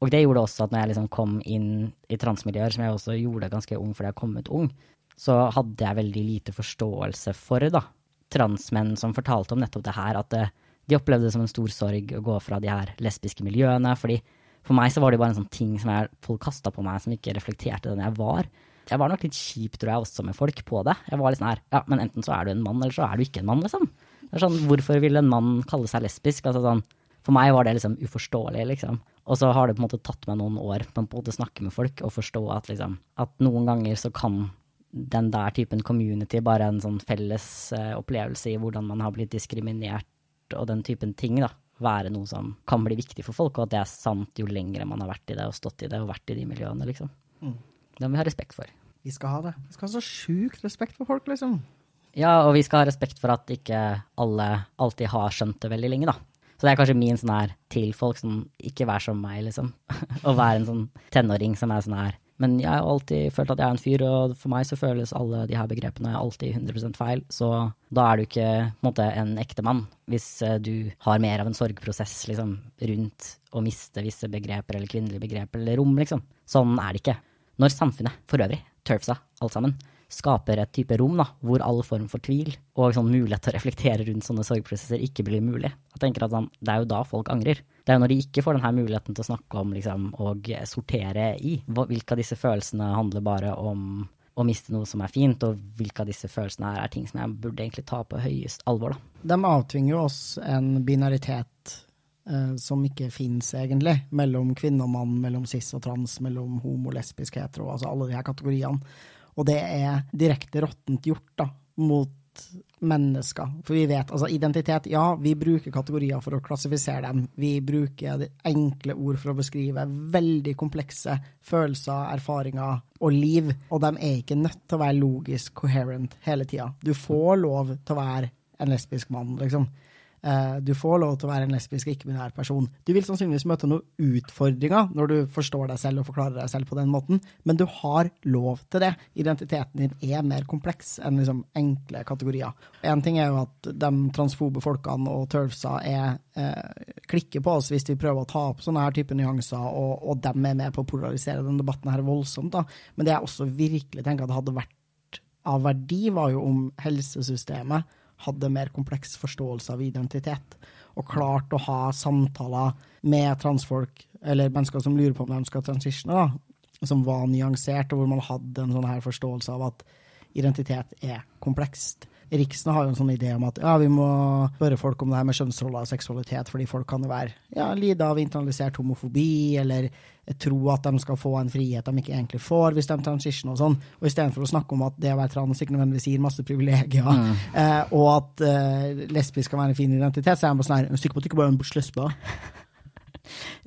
[SPEAKER 2] Og det gjorde også at når jeg liksom kom inn i transmiljøer, som jeg også gjorde ganske ung fordi jeg kom ut ung, så hadde jeg veldig lite forståelse for da, transmenn som fortalte om nettopp det her, at det, eh, de opplevde det som en stor sorg å gå fra de her lesbiske miljøene. fordi for meg så var det bare en sånn ting som jeg, folk kasta på meg som ikke reflekterte den jeg var. Jeg var nok litt kjip, tror jeg, også med folk på det. Jeg var litt sånn her, ja, men enten så er du en mann, eller så er du ikke en mann, liksom. Det er sånn, Hvorfor vil en mann kalle seg lesbisk? Altså sånn, For meg var det liksom uforståelig, liksom. Og så har det på en måte tatt meg noen år på måte snakke med folk og forstå at liksom, at noen ganger så kan den der typen community bare en sånn felles uh, opplevelse i hvordan man har blitt diskriminert og den typen ting, da, være noe som kan bli viktig for folk, og at det er sant jo lengre man har vært i det og stått i det og vært i de miljøene, liksom. Mm. Det må vi ha respekt for.
[SPEAKER 1] Vi skal ha det. Vi skal ha så sjukt respekt for folk, liksom.
[SPEAKER 2] Ja, og vi skal ha respekt for at ikke alle alltid har skjønt det veldig lenge, da. Så det er kanskje min sånn her til folk som ikke vær som meg, liksom. Å være en sånn tenåring som er sånn her men jeg har alltid følt at jeg er en fyr, og for meg så føles alle de her begrepene alltid 100% feil. Så da er du ikke på en måte en ekte mann, hvis eh, du har mer av en sorgprosess liksom, rundt å miste visse begreper eller kvinnelige begreper eller rom, liksom. Sånn er det ikke. Når samfunnet for øvrig, turfsa, alt sammen, skaper et type rom da, hvor all form for tvil og sånn mulighet til å reflektere rundt sånne sorgprosesser ikke blir mulig. Jeg tenker at sånn, Det er jo da folk angrer. Det er jo når de ikke får denne muligheten til å snakke om liksom, og sortere i. Hvilke av disse følelsene handler bare om å miste noe som er fint, og hvilke av disse følelsene er, er ting som jeg burde egentlig ta på høyest alvor. Da.
[SPEAKER 1] De avtvinger jo oss en binaritet eh, som ikke fins, egentlig, mellom kvinne og mann, mellom cis og trans, mellom homo, lesbisk, hetero, altså alle de her kategoriene. Og det er direkte råttent gjort da, mot mennesker. For vi vet, altså identitet, ja, vi bruker kategorier for å klassifisere dem. Vi bruker enkle ord for å beskrive veldig komplekse følelser, erfaringer og liv. Og de er ikke nødt til å være logisk coherent hele tida. Du får lov til å være en lesbisk mann, liksom. Eh, du får lov til å være en lesbisk ikke-binær person. Du vil sannsynligvis møte noen utfordringer når du forstår deg selv og forklarer deg selv på den måten, men du har lov til det. Identiteten din er mer kompleks enn liksom enkle kategorier. En ting er jo at de transfobe folkene og turfsa er eh, klikker på oss hvis vi prøver å ta opp sånne her type nyanser, og, og dem er med på å polarisere denne debatten her voldsomt. da. Men det jeg også virkelig tenker at det hadde vært av verdi, var jo om helsesystemet hadde mer kompleks forståelse av identitet, og klarte å ha samtaler med transfolk, eller mennesker som lurer på om de skal transitione, da, som var nyansert, og hvor man hadde en sånn her forståelse av at identitet er komplekst. Riksen har jo en sånn idé om at ja, vi må spørre folk om det her med kjønnsroller og seksualitet, fordi folk kan jo være ja, lide av internalisert homofobi, eller tro at de skal få en frihet de ikke egentlig får hvis de transitioner og sånn. Og istedenfor å snakke om at det å være trans ikke nødvendigvis gir masse privilegier, mm. eh, og at eh, lesbisk kan være en fin identitet, så er de bare sånn her, er sikker på at du ikke bare er en lesbe?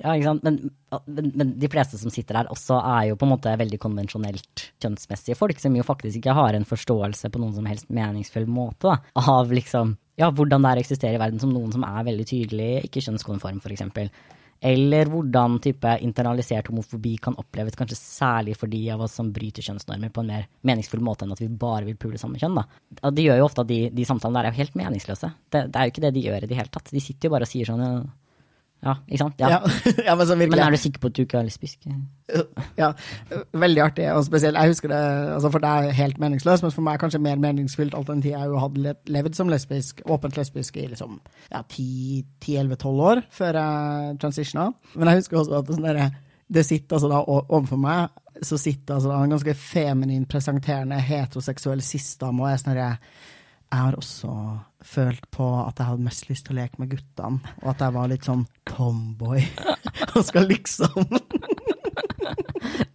[SPEAKER 2] Ja, ikke sant. Men, men, men, de fleste som sitter her også er jo på en måte veldig konvensjonelt kjønnsmessige folk, som jo faktisk ikke har en forståelse på noen som helst meningsfull måte da, av liksom, ja, hvordan det er å eksistere i verden som noen som er veldig tydelig ikke kjønnskonform, f.eks. Eller hvordan type internalisert homofobi kan oppleves kanskje særlig for de av oss som bryter kjønnsnormer på en mer meningsfull måte enn at vi bare vil pule samme kjønn. Da. Det gjør jo ofte at de, de samtalene der er helt meningsløse. Det, det, er jo ikke det de gjør i det hele tatt. De sitter jo bare og sier sånn ja, ikke sant? Ja.
[SPEAKER 1] ja men,
[SPEAKER 2] men, er du sikker på at du ikke er lesbisk?
[SPEAKER 1] ja, veldig artig, og spesielt Jeg husker det, altså for det er helt meningsløst, men for meg er kanskje mer meningsfylt alternativ jeg jo hadde levd som lesbisk, åpent lesbisk i liksom ja, 10-11-12 år før jeg transitiona. Men jeg husker også at sånn der, det sitter altså da overfor meg så sitter altså da en ganske feminin presenterende heteroseksuell sistdame og er sånn herre jeg har også følt på at jeg hadde mest lyst til å leke med guttene, og at jeg var litt sånn tomboy og skal liksom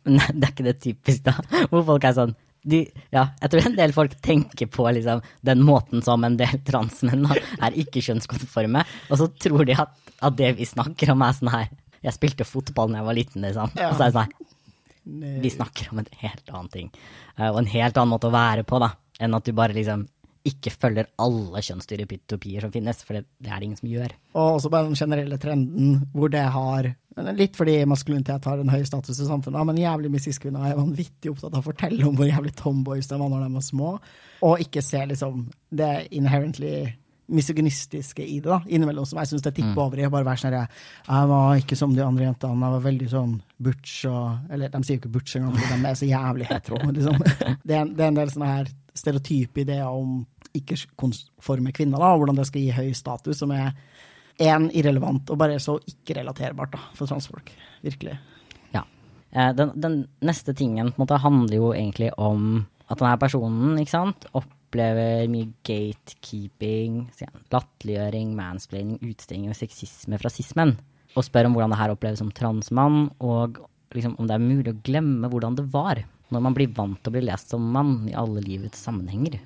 [SPEAKER 2] Men det er ikke det typisk, da, hvor folk er sånn de, ja, jeg tror en del folk tenker på liksom, den måten som en del transmenn er ikke-kjønnskonforme, og så tror de at, at, det vi snakker om, er sånn her Jeg spilte fotball da jeg var liten, liksom. Ja. Og så er det sånn her Vi snakker om en helt annen ting, eh, og en helt annen måte å være på, da, enn at du bare liksom ikke følger alle kjønnsstereotypier som finnes, for det, det, er det ingen som gjør.
[SPEAKER 1] Og også bare den generelle trenden hvor det har Litt fordi maskulinitet har en høy status i samfunnet, men jævlig mye cis-kvinner er vanvittig opptatt av å fortelle om hvor jævlig tomboys de var når de var små, og ikke se liksom det inherently misogynistiske i det, da, innimellom, som jeg syns det tipper mm. over i. å bare være sånn Jeg var ikke som de andre jentene, jeg var veldig sånn butch og Eller de sier jo ikke butch engang, for de er så jævlig hetero, liksom. Det er, det er en del sånne her stereotype ideer om ikke-konforme kvinner, da, og hvordan det skal gi høy status, som er én irrelevant og bare så ikke-relaterbart da, for transfolk. Virkelig.
[SPEAKER 2] Ja. Eh, den, den, neste tingen måte handler jo egentlig om at denne personen ikke sant, opplever mye gatekeeping, latterliggjøring, mansplaining, utestenging og sexisme fra cis-menn. Og spør om hvordan det her oppleves som transmann, og liksom om det er mulig å glemme hvordan det var når man blir vant til å bli lest som mann i alle livets sammenhenger.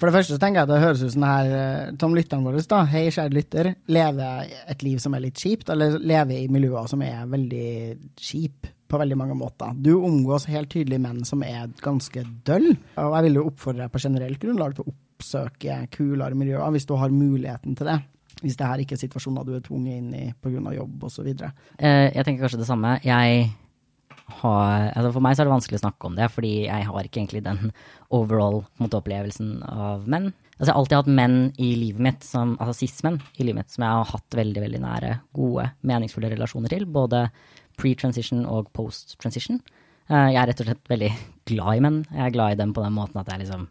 [SPEAKER 1] For det første så tenker jeg at det høres ut som det her, Tom lytteren vår, da, hei, kjære lytter, lever et liv som er litt kjipt, eller lever i miljøer som er veldig kjip på veldig mange måter. Du omgås helt tydelig menn som er ganske døll, og jeg vil jo oppfordre deg på generelt grunnlag til å oppsøke kulere miljøer hvis du har muligheten til det. Hvis det her ikke er situasjoner du er tvunget inn i pga. jobb osv.
[SPEAKER 2] Uh, jeg tenker kanskje det samme. Jeg har altså For meg så er det vanskelig å snakke om det, fordi jeg har ikke egentlig den overall måte, opplevelsen av menn. Altså, jeg har alltid hatt menn i livet mitt, som, altså cis-menn i livet mitt, som jeg har hatt veldig veldig nære, gode, meningsfulle relasjoner til. Både pre-transition og post-transition. Eh, jeg er rett og slett veldig glad i menn. Jeg er glad i dem på den måten at jeg liksom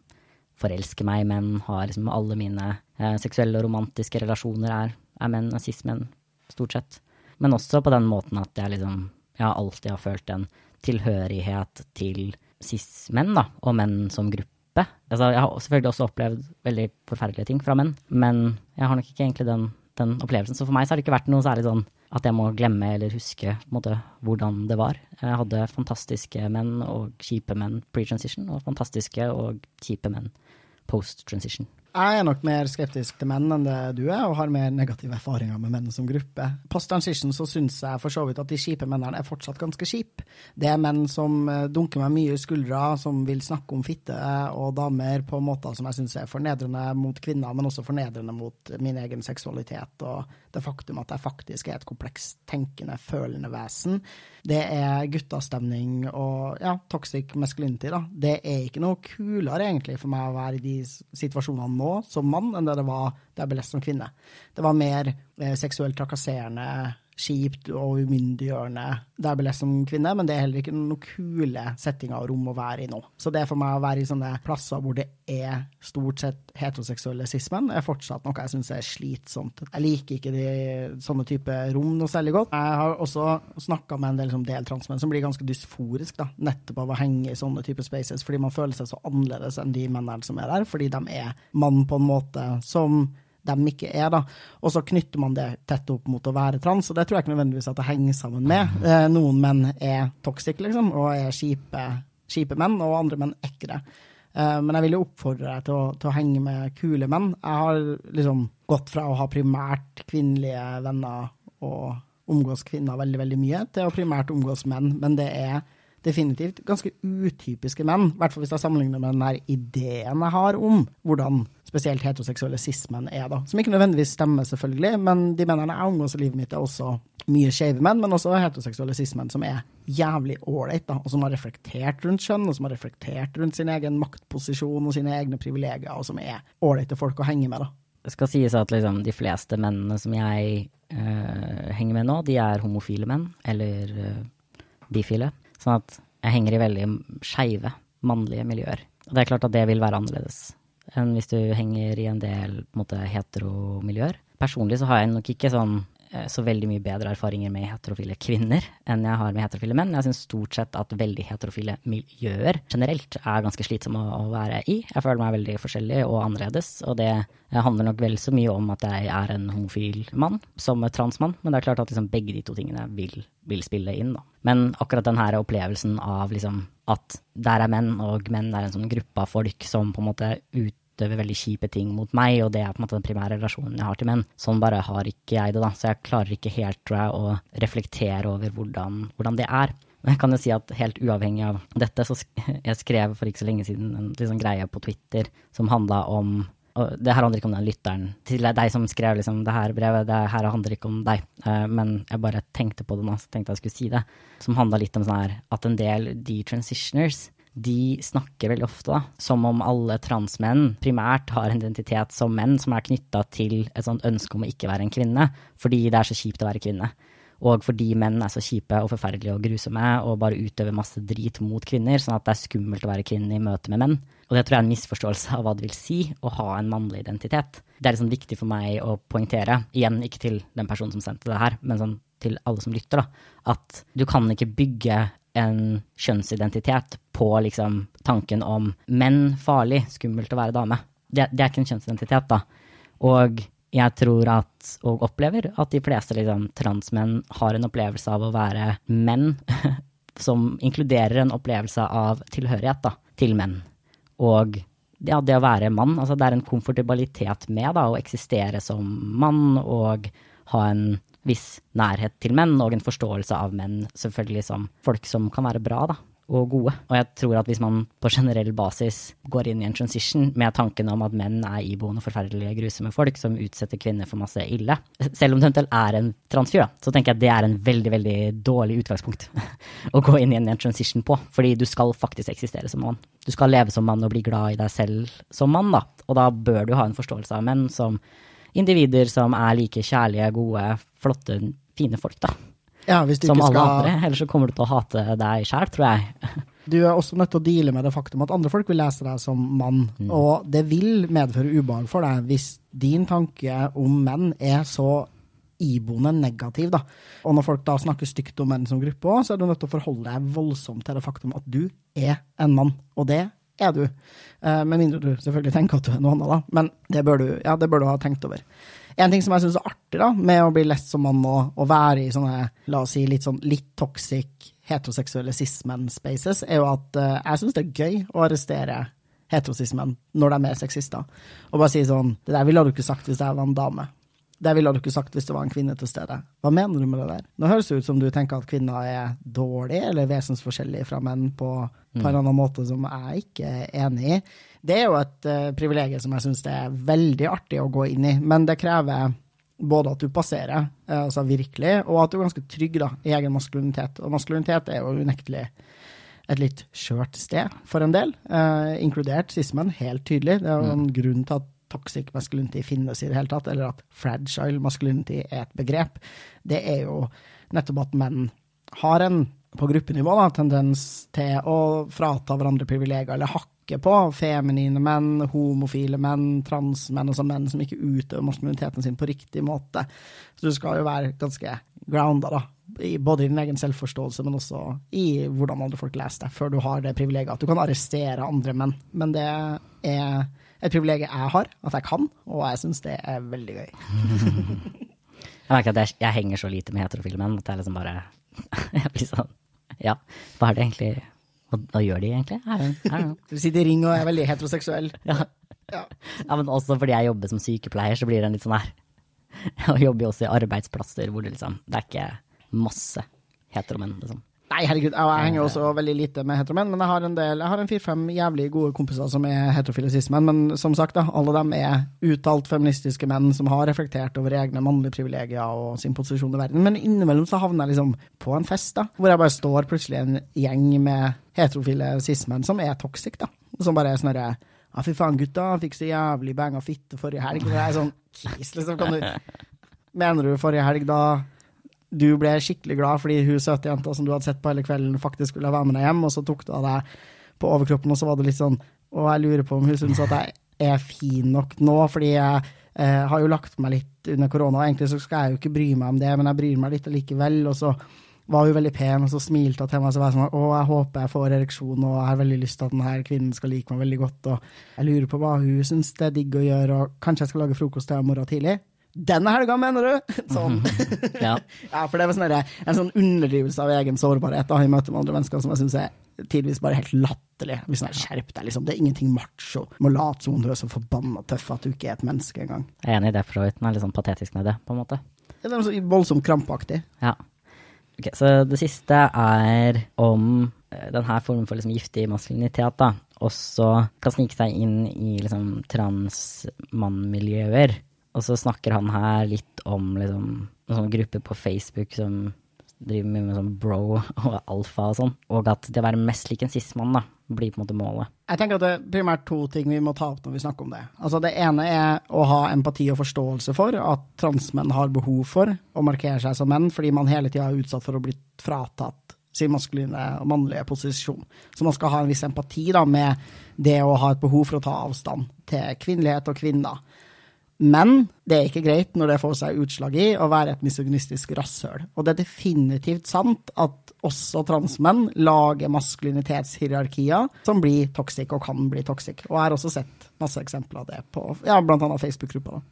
[SPEAKER 2] forelsker meg i menn, har liksom alle mine eh, seksuelle og romantiske relasjoner er, er menn, cis-menn, stort sett. Men også på den måten at jeg liksom jeg alltid har følt en tilhørighet til cis-menn, da, og menn som gruppe. Altså, jeg har selvfølgelig også opplevd veldig forferdelige ting fra menn, men jeg har nok ikke egentlig den, den opplevelsen. Så for meg så har det ikke vært noe særlig sånn at jeg må glemme eller huske måte, hvordan det var. Jeg hadde fantastiske menn og kjipe menn pre-transition, og fantastiske og kjipe menn post-transition?
[SPEAKER 1] Jeg er nok mer skeptisk til menn enn det du er, og har mer negative erfaringer med menn som gruppe. Post transition så syns jeg for så vidt at de kjipe mennene er fortsatt ganske kjipe. Det er menn som eh, dunker meg mye i skuldra, som vil snakke om fitte og damer på måter som jeg syns er fornedrende mot kvinner, men også fornedrende mot min egen seksualitet og det faktum at jeg faktisk er et komplekst tenkende, følende vesen. Det er guttastemning og ja, toxic masculinity, da. Det er ikke noe kulere egentlig for meg å være i de situasjonene nå som mann enn det det var da jeg ble lest som kvinne. Det var mer eh, seksuelt trakasserende, kjipt og umyndiggjørende lest som kvinne, men det er heller ikke noen kule settinger og rom å være i nå. Så det for meg å være i sånne plasser hvor det er stort sett heteroseksuelle sismen, er fortsatt noe jeg syns er slitsomt. Jeg liker ikke de, sånne type rom noe særlig godt. Jeg har også snakka med en del, liksom, deltransmenn som blir ganske dysforisk da, nettopp av å henge i sånne type spaces, fordi man føler seg så annerledes enn de mennene som er der, fordi de er mann på en måte som de ikke er. da. Og så knytter man det tett opp mot å være trans, og det tror jeg ikke nødvendigvis at det henger sammen med. Eh, noen menn er toxic, liksom, og er kjipe, kjipe menn, og andre menn er ikke det. Eh, men jeg vil jo oppfordre deg til å, til å, henge med kule menn. Jeg har liksom gått fra å ha primært kvinnelige venner og omgås kvinner veldig, veldig mye, til å primært omgås menn, men det er definitivt ganske utypiske menn, i hvert fall hvis jeg sammenligner med den her ideen jeg har om hvordan spesielt heteroseksuelle cis-menn er, da. Som ikke nødvendigvis stemmer, selvfølgelig, men de mennene jeg omgås i livet mitt, er også mye skeive menn, men også heteroseksuelle cis-menn som er jævlig ålreit, og som har reflektert rundt kjønn, og som har reflektert rundt sin egen maktposisjon og sine egne privilegier, og som er ålreite folk å henge med, da.
[SPEAKER 2] Det skal sies at liksom, de fleste mennene som jeg øh, henger med nå, de er homofile menn, eller øh, bifile. Sånn at jeg henger i veldig skeive mannlige miljøer. Og det er klart at det vil være annerledes enn hvis du henger i en del måte, heteromiljøer. Personlig så har jeg nok ikke sånn så veldig mye bedre erfaringer med heterofile kvinner enn jeg har med heterofile menn. Jeg syns stort sett at veldig heterofile miljøer generelt er ganske slitsomme å være i. Jeg føler meg veldig forskjellig og annerledes, og det handler nok vel så mye om at jeg er en homofil mann som transmann, men det er klart at liksom begge de to tingene vil, vil spille inn, da. Men akkurat den her opplevelsen av liksom at der er menn, og menn er en sånn gruppe av folk som på en måte ut utøver veldig kjipe ting mot meg, og det er på en måte den primære relasjonen jeg har til menn. Sånn bare har ikke jeg det, da. Så jeg klarer ikke helt, tror jeg, å reflektere over hvordan, hvordan det er. Men jeg kan jo si at helt uavhengig av dette, så jeg skrev for ikke så lenge siden en liksom greie på Twitter som handla om og det her handler ikke om den lytteren til deg som skrev liksom, det her brevet, det her handler ikke om deg, uh, men jeg bare tenkte på det nå, så tenkte jeg skulle si det, som handla litt om sånn her at en del detransitioners de snakker veldig ofte da, som om alle transmenn primært har en identitet som menn som er knytta til et sånt ønske om å ikke være en kvinne, fordi det er så kjipt å være kvinne. Og fordi menn er så kjipe og forferdelige og grusomme og bare utøver masse drit mot kvinner, sånn at det er skummelt å være kvinne i møte med menn. Og det tror jeg er en misforståelse av hva det vil si å ha en mannlig identitet. Det er liksom viktig for meg å poengtere, igjen ikke til den personen som sendte det her, men sånn til alle som lytter, da, at du kan ikke bygge en kjønnsidentitet på liksom tanken om menn farlig, skummelt å være dame. Det, det er ikke en kjønnsidentitet, da. Og jeg tror at, og opplever, at de fleste liksom, transmenn har en opplevelse av å være menn, som inkluderer en opplevelse av tilhørighet da, til menn. Og ja, det å være mann, altså det er en komfortabilitet med da, å eksistere som mann og ha en viss nærhet til menn, og en forståelse av menn selvfølgelig som folk som kan være bra da, og gode. Og jeg tror at hvis man på generell basis går inn i en transition med tanken om at menn er iboende forferdelige, grusomme folk som utsetter kvinner for masse ille, selv om det eventuelt er en transfyr, så tenker jeg at det er en veldig, veldig dårlig utgangspunkt å gå inn i en transition på, fordi du skal faktisk eksistere som mann. Du skal leve som mann og bli glad i deg selv som mann, da. Og da bør du ha en forståelse av menn som individer som er like kjærlige, gode, flotte, fine folk, da.
[SPEAKER 1] Ja, hvis du
[SPEAKER 2] som alle skal... andre. Ellers så kommer du til å hate deg sjæl, tror jeg.
[SPEAKER 1] Du er også nødt til å deale med det faktum at andre folk vil lese deg som mann. Mm. Og det vil medføre ubehag for deg hvis din tanke om menn er så iboende negativ. da. Og når folk da snakker stygt om menn som gruppe òg, så er du nødt til å forholde deg voldsomt til det faktum at du er en mann. Og det er du. Uh, med mindre du selvfølgelig tenker at du er noe annet, da. Men det bør du, ja, det bør du ha tenkt over. En ting som jeg syns er artig da, med å bli lest som mann og, og være i sånne, la oss si, litt sånn litt toxic heteroseksuelle cis-menn-spaces, er jo at uh, jeg syns det er gøy å arrestere heterosismen når de er sexister. Og bare si sånn Det der ville du ikke sagt hvis jeg var en dame. Det ville du ikke sagt hvis det var en kvinne til stede. Hva mener du med det der? Nå høres det ut som du tenker at kvinner er dårlige eller vesensforskjellige fra menn på, på en eller annen måte som jeg ikke er enig i. Det er jo et uh, privilegium som jeg syns det er veldig artig å gå inn i, men det krever både at du passerer, uh, altså virkelig, og at du er ganske trygg da, i egen maskulinitet. Og maskulinitet er jo unektelig et litt skjørt sted for en del, uh, inkludert sismen, helt tydelig. Det er jo en mm. grunn til at toxic masculinity finnes i det hele tatt, eller at fragile masculinity er et begrep. Det er jo nettopp at menn har en, på gruppenivå, da, tendens til å frata hverandre privilegier, eller hakke på feminine menn, homofile menn, transmenn, altså menn som ikke utøver maskuliniteten sin på riktig måte. Så du skal jo være ganske grounda, da, både i din egen selvforståelse, men også i hvordan andre folk leser deg, før du har det privilegiet at du kan arrestere andre menn. Men det er et privilegium jeg har, at jeg kan, og jeg syns det er veldig gøy.
[SPEAKER 2] jeg merker at jeg, jeg, henger så lite med heterofile menn at jeg liksom bare Jeg blir sånn Ja, hva er det egentlig Hva, hva gjør de egentlig? I don't, I don't
[SPEAKER 1] du sitter i ring og er veldig heteroseksuell.
[SPEAKER 2] Ja. ja. ja. men også fordi jeg jobber som sykepleier, så blir det en litt sånn her Jeg jobber jo også i arbeidsplasser hvor det liksom Det er ikke masse heteromenn, liksom.
[SPEAKER 1] Nei, herregud, jeg, henger også veldig lite med heteromenn, men jeg har en del, jeg har en fire-fem jævlig gode kompiser som er heterofile cis-menn, men som sagt, da, alle dem er uttalt feministiske menn som har reflektert over egne mannlige privilegier og sin posisjon i verden. Men innimellom så havner jeg liksom på en fest, da, hvor jeg bare står plutselig en gjeng med heterofile cis-menn som er toxic, da. Som bare er sånn herre Ja, fy faen, gutta, fikk så jævlig banga fitte forrige helg. Og jeg er sånn Kis, liksom. Kan du Mener du forrige helg, da du ble skikkelig glad fordi hun søte jenta som du hadde sett på hele kvelden, faktisk ville være med deg hjem, og så tok du av deg på overkroppen, og så var det litt sånn Og jeg lurer på om hun syns at jeg er fin nok nå, fordi jeg eh, har jo lagt meg litt under korona, og egentlig så skal jeg jo ikke bry meg om det, men jeg bryr meg litt likevel, og så var hun veldig pen, og så smilte hun til meg, og så var jeg sånn Å, jeg håper jeg får ereksjon, og jeg har veldig lyst til at denne kvinnen skal like meg veldig godt, og jeg lurer på hva hun syns det er digg å gjøre, og kanskje jeg skal lage frokost til henne i morgen tidlig. Denne helga, mener du? Sånn. ja. ja. for det var sånn en sånn underdrivelse av egen sårbarhet da, i møte med andre mennesker som jeg syns er tidvis bare helt latterlig. Hvis sånn, Skjerp deg, liksom. Det er ingenting macho Du må late som du er så forbanna tøff at du ikke er et menneske engang.
[SPEAKER 2] Jeg er enig i det, for så vidt. Den er litt sånn patetisk med det, på en måte.
[SPEAKER 1] Ja, det er så voldsomt krampaktig.
[SPEAKER 2] Ja. Ok, Så det siste er om eh, denne formen for liksom giftig maskulinitet, da, også kan snike seg inn i liksom transmannmiljøer. Og så snakker han her litt om liksom, en sånn gruppe på Facebook som driver mye med sånn bro og alfa og sånn, og at det å være mest lik en sismann da, blir på en måte målet.
[SPEAKER 1] Jeg tenker at det er primært to ting vi må ta opp når vi snakker om det. Altså Det ene er å ha empati og forståelse for at transmenn har behov for å markere seg som menn, fordi man hele tida er utsatt for å bli fratatt sin maskuline og mannlige posisjon. Så man skal ha en viss empati da med det å ha et behov for å ta avstand til kvinnelighet og kvinner. Men det er ikke greit når det får seg utslag i å være et misogynistisk rasshøl. Og det er definitivt sant at også transmenn lager maskulinitetshierarkier som blir toxic og kan bli toxic. Og jeg har også sett masse eksempler av det på ja, blant annet Facebook-grupper.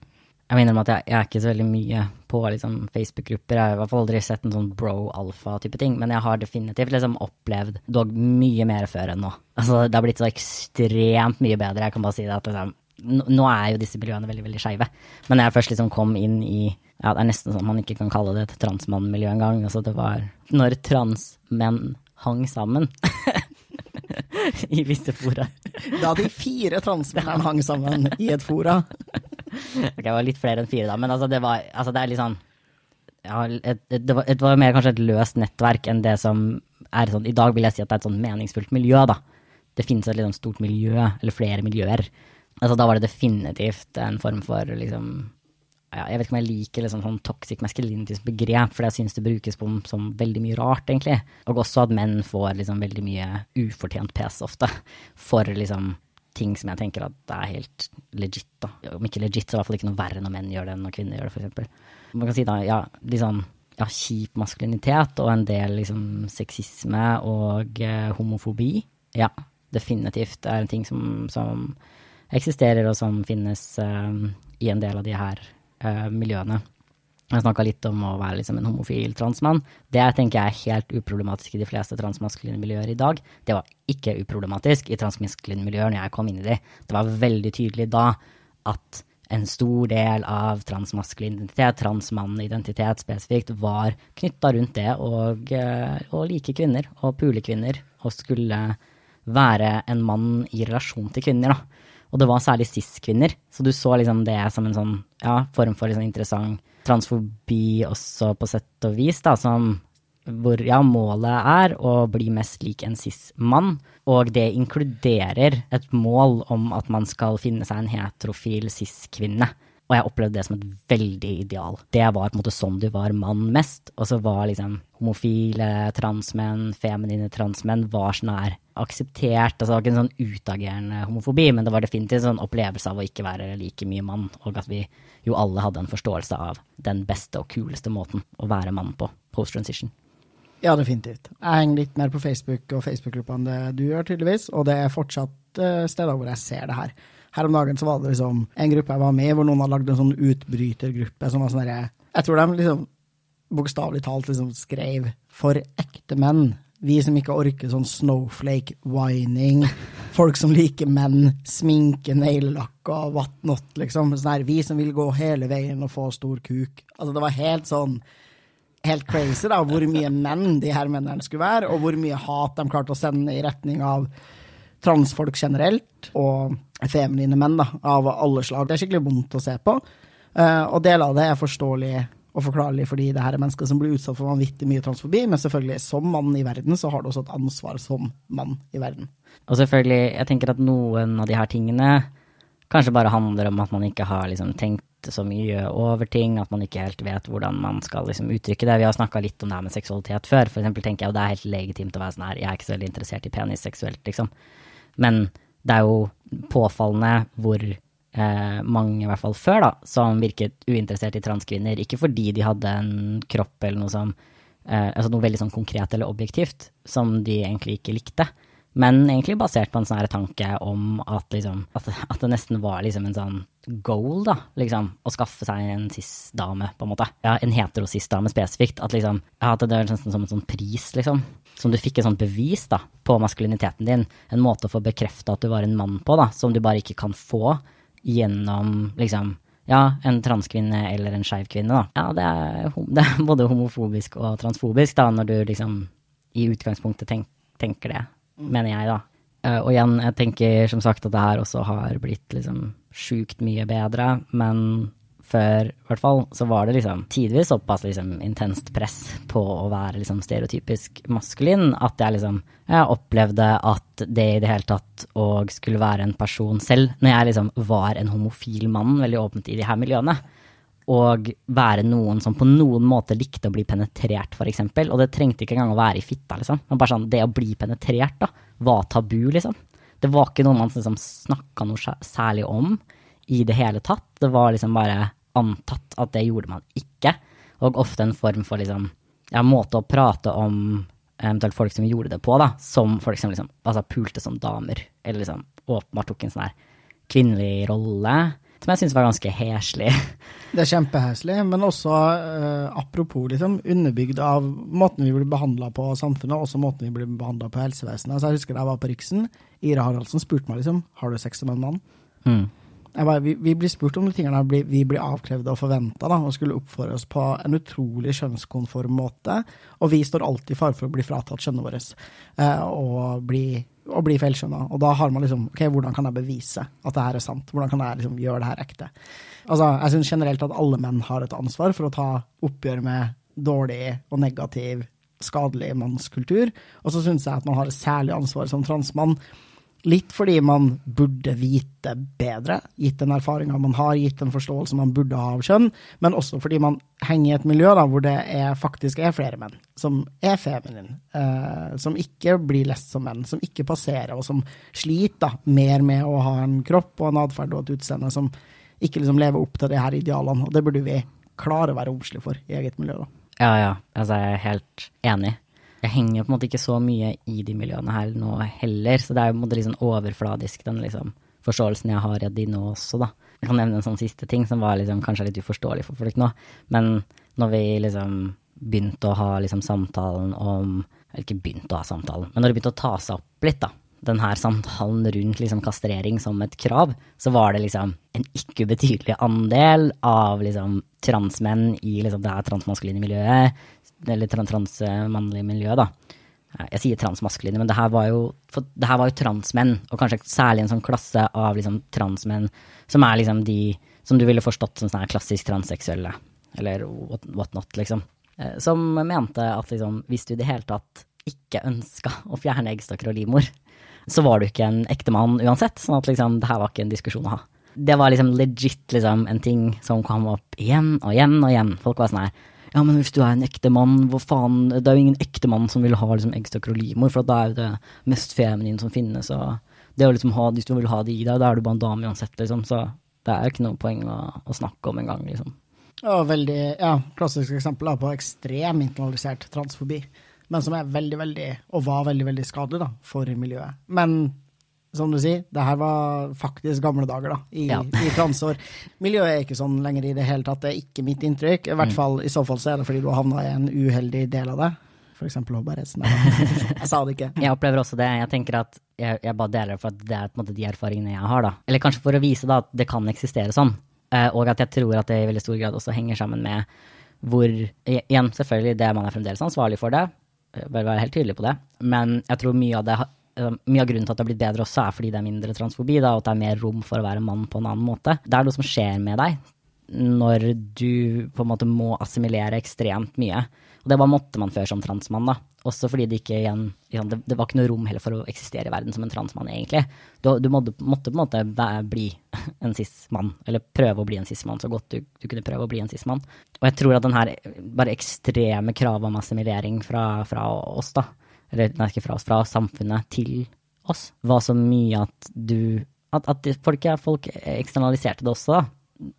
[SPEAKER 2] Jeg minner om at jeg, jeg, er ikke så veldig mye på liksom, Facebook-grupper. Jeg har i hvert fall aldri sett en sånn bro-alfa-type ting, men jeg har definitivt liksom, opplevd dog mye mer før enn nå. Altså, det har blitt så ekstremt mye bedre. Jeg kan bare si det at liksom, nå er jo disse miljøene veldig veldig skeive, men jeg først liksom kom inn i ja, Det er nesten sånn man ikke kan kalle det et transmannmiljø engang. Altså, det var når transmenn hang sammen. I visse fora.
[SPEAKER 1] Da de fire transmennene hang sammen i et fora.
[SPEAKER 2] ok, det var litt flere enn fire, da, men altså, det var altså, det er litt sånn ja, et, et, det, var, det var mer kanskje et løst nettverk enn det som er sånn I dag vil jeg si at det er et sånn meningsfullt miljø, da. Det finnes et sånn stort miljø, eller flere miljøer, Altså, da var det definitivt en form for liksom ja, Jeg vet ikke om jeg liker liksom, sånn toxic masculinity som begrep, for jeg syns det brukes på som veldig mye rart, egentlig. Og også at menn får liksom veldig mye ufortjent pes ofte for liksom ting som jeg tenker at det er helt legit, da. Om ikke legit, så er det i hvert fall ikke noe verre når menn gjør det enn når kvinner gjør det, eksempel. Man kan si da, ja, sånn ja, kjip maskulinitet og en del liksom sexisme og eh, homofobi. Ja, definitivt er en ting som, som eksisterer, og som finnes uh, i en del av de her uh, miljøene. Jeg snakka litt om å være liksom en homofil transmann. Det tenker jeg er helt uproblematisk i de fleste transmaskuline miljøer i dag. Det var ikke uproblematisk i transmaskuline miljøer når jeg kom inn i de. Det var veldig tydelig da at en stor del av transmaskulin identitet, transmann-identitet spesifikt, var knytta rundt det og eh, like kvinner og pule kvinner og skulle være en mann i relasjon til kvinner. da. Og det var særlig cis-kvinner, så du så liksom det som en sånn ja, form for liksom interessant transfobi også på sett og vis, da, som hvor ja, målet er å bli mest lik en cis-mann, og det inkluderer et mål om at man skal finne seg en heterofil cis-kvinne. Og jeg opplevde det som et veldig ideal. Det var på en måte sånn du var mann mest. Og så var liksom homofile transmenn, feminine transmenn, var sånn her akseptert. Altså det var ikke en sånn utagerende homofobi, men det var definitivt en sånn opplevelse av å ikke være like mye mann, og at vi jo alle hadde en forståelse av den beste og kuleste måten å være mann på post transition.
[SPEAKER 1] Ja, definitivt. Jeg henger litt mer på Facebook og Facebook-gruppa enn det du gjør, tydeligvis, og det er fortsatt uh, steder hvor jeg ser det her. Her om dagen så var det liksom en gruppe jeg var med i, hvor noen hadde lagd en sånn utbrytergruppe som var sånn herre Jeg tror de liksom bokstavelig talt liksom skrev 'for ekte menn'. Vi som ikke orker sånn snowflake-whining. Folk som liker menn, sminke, neglelakk og whatnot, liksom. Sånn her, vi som vil gå hele veien og få stor kuk. Altså, det var helt sånn Helt crazy, da, hvor mye menn de her mennene skulle være, og hvor mye hat de klarte å sende i retning av transfolk generelt, og feminine menn da, av alle slag. Det er skikkelig vondt å se på, uh, og deler av det er forståelig og forklarlig fordi det her er mennesker som blir utsatt for vanvittig mye transfobi, men selvfølgelig, som mann i verden, så har du også et ansvar som mann i verden.
[SPEAKER 2] Og selvfølgelig, jeg tenker at noen av de her tingene kanskje bare handler om at man ikke har liksom tenkt så mye over ting, at man ikke helt vet hvordan man skal liksom uttrykke det. Vi har snakka litt om det her med seksualitet før. For eksempel tenker jeg jo det er helt legitimt å være sånn her, jeg er ikke så veldig interessert i penis seksuelt, liksom. Men det er jo påfallende hvor eh, mange, i hvert fall før, da, som virket uinteressert i transkvinner. Ikke fordi de hadde en kropp eller noe som eh, Altså noe veldig sånn konkret eller objektivt som de egentlig ikke likte. Men egentlig basert på en sånn tanke om at, liksom, at, at, det nesten var liksom en sånn goal, da, liksom, å skaffe seg en cis-dame, på en måte. Ja, en hetero-cis-dame spesifikt. At liksom, at det var nesten som en sånn pris, liksom. Som du fikk et sånt bevis da, på maskuliniteten din. En måte å få bekrefta at du var en mann på, da, som du bare ikke kan få gjennom liksom ja, en transkvinne eller en skeiv kvinne, da. Ja, det er, det er, både homofobisk og transfobisk, da, når du liksom i utgangspunktet tenk, tenker det mener jeg, da. Uh, og igjen, jeg tenker som sagt at det her også har blitt liksom sjukt mye bedre, men før, i hvert fall, så var det liksom tidvis såpass liksom intenst press på å være liksom stereotypisk maskulin at jeg liksom jeg opplevde at det i det hele tatt å skulle være en person selv, når jeg liksom var en homofil mann veldig åpent i de her miljøene, og være noen som på noen måte likte å bli penetrert, f.eks. Og det trengte ikke engang å være i fitta, liksom. Men bare sånn, det å bli penetrert, da, var tabu, liksom. Det var ikke noe man liksom snakka noe særlig om i det hele tatt. Det var liksom bare antatt at det gjorde man ikke. Og ofte en form for liksom, ja, måte å prate om eventuelt folk som gjorde det på, da, som folk som liksom, altså pulte som damer, eller liksom åpenbart tok en sånn her kvinnelig rolle som jeg syns var ganske heslig.
[SPEAKER 1] Det er kjempeheslig, men også uh, apropos liksom, underbygd av måten vi blir behandla på samfunnet, også måten vi blir behandla på helsevesenet. Altså, jeg husker da jeg var på Riksen, Ira Haraldsen spurte meg liksom har du sex som en mann. Mm. Bare, vi, vi, blir spurt om de tingene vi, vi blir avkrevd og forventa, og skulle oppføre oss på en utrolig kjønnskonform måte. Og vi står alltid i fare for å bli fratatt kjønnet vårt uh, og bli og bli feilskjønna. Og da har man liksom OK, hvordan kan jeg bevise at det her er sant? Hvordan kan jeg liksom gjøre det her ekte? Altså, jeg syns generelt at alle menn har et ansvar for å ta oppgjør med dårlig og negativ, skadelig mannskultur. Og så syns jeg at man har et særlig ansvar som transmann Litt fordi man burde vite bedre, gitt den erfaringa man har, gitt den forståelse man burde ha av kjønn, men også fordi man henger i et miljø da, hvor det er, faktisk er flere menn som er feminin, eh, som ikke blir lest som menn, som ikke passerer, og som sliter da, mer med å ha en kropp og en atferd og et utseende som ikke liksom lever opp til de her idealene. Og det burde vi klare å være romslige for i eget miljø. da.
[SPEAKER 2] Ja, ja. Altså, jeg er helt enig jeg henger på en måte ikke så mye i de miljøene her nå heller, så det er jo på en måte litt sånn overfladisk, den liksom forståelsen jeg har av de nå også, da. Jeg kan nevne en sånn siste ting som var liksom kanskje litt uforståelig for folk nå, men når vi liksom begynte å ha liksom samtalen om Eller ikke begynte å ha samtalen, men når det begynte å ta seg opp litt, da, den her samtalen rundt liksom kastrering som et krav, så var det liksom en ikke ubetydelig andel av liksom transmenn i liksom det transmaskuline miljøet, eller transmannlige miljøet, da. Jeg sier transmaskuline, men det her var jo, det her var jo transmenn, og kanskje særlig en sånn klasse av liksom transmenn som er liksom de som du ville forstått som sånn klassisk transseksuelle, eller what, what not, liksom. Eh, som mente at liksom, hvis du i det hele tatt ikke ønska å fjerne eggstokker og livmor, så var du ikke en ekte mann uansett. Sånn at liksom, det her var ikke en diskusjon å ha. Det var liksom legit liksom, en ting som kom opp igjen og igjen og igjen. Folk var sånn her ja, men hvis du er en ektemann, hvor faen Det er jo ingen ektemann som vil ha liksom, eggstokker og livmor, for da er jo det mest feminine som finnes. Og det å liksom ha, hvis du vil ha det i deg, da er du bare en dame uansett, liksom. Så det er ikke noe poeng å, å snakke om engang, liksom.
[SPEAKER 1] Ja, veldig, ja, klassisk eksempel på ekstrem internalisert transfobi men som er veldig, veldig, og var veldig, veldig skadelig da, for miljøet. Men som du sier, det her var faktisk gamle dager da, i, ja. i transår. Miljøet er ikke sånn lenger i det hele tatt, det er ikke mitt inntrykk. I hvert mm. fall, i så fall så er det fordi du har havna i en uheldig del av det. For eksempel holdbarhetsnæringen. Jeg sa det ikke.
[SPEAKER 2] Jeg opplever også det. Jeg tenker at jeg, jeg bare deler det for at det er på en måte de erfaringene jeg har, da. Eller kanskje for å vise da at det kan eksistere sånn. Eh, og at jeg tror at det i veldig stor grad også henger sammen med hvor Igjen, selvfølgelig, det man er fremdeles ansvarlig for det bør være helt tydelig på det. Men jeg tror mye av, det, eh, mye av grunnen til at det har blitt bedre også, er fordi det er mindre transfobi, da, og at det er mer rom for å være mann på en annen måte. Det er noe som skjer med deg når du på en måte må assimilere ekstremt mye. Og det bare måtte man før som transmann, da. Også fordi det ikke igjen det, det, var ikke noe rom heller for å eksistere i verden som en transmann, egentlig. Du, du måtte, måtte, på en måte bli en cis-mann, eller prøve å bli en cis-mann så godt du, du, kunne prøve å bli en cis-mann. Og jeg tror at den her bare ekstreme kravet om assimilering fra, fra oss, da, eller nei, ikke fra oss, fra samfunnet til oss, var så mye at du At, at folk, folk eksternaliserte det også, da.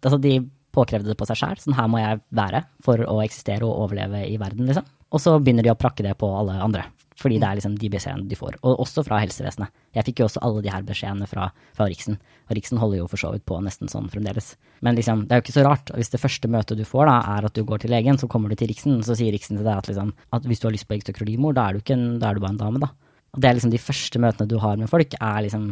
[SPEAKER 2] Altså, de påkrevde det på seg sjæl. Sånn her må jeg være for å eksistere og overleve i verden, liksom. Og så begynner de å prakke det på alle andre. Fordi det er liksom de beskjedene de får. Og også fra helsevesenet. Jeg fikk jo også alle de her beskjedene fra, fra Riksen. Og Riksen holder jo for så vidt på nesten sånn fremdeles. Men liksom, det er jo ikke så rart. Hvis det første møtet du får, da, er at du går til legen, så kommer du til Riksen, så sier Riksen til deg at, liksom, at hvis du har lyst på eggstokkrolimor, da, er du ikke en, da er du bare en dame, da. Og det er liksom de første møtene du har med folk, er liksom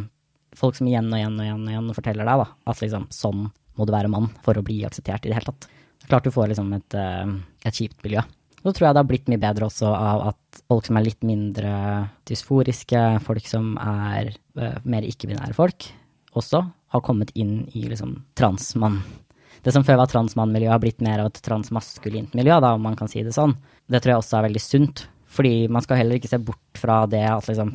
[SPEAKER 2] folk som igjen og igjen og igjen, og igjen forteller deg da, at liksom sånn må du være mann for å bli akseptert i det hele tatt. Klart du får liksom et, eh, et kjipt miljø. Så tror jeg det har blitt mye bedre også av at folk som er litt mindre dysforiske, folk som er uh, mer ikke-binære folk, også har kommet inn i liksom transmann. Det som før var transmannmiljø, har blitt mer av et transmaskulint miljø, da, om man kan si det sånn. Det tror jeg også er veldig sunt, fordi man skal heller ikke se bort fra det at liksom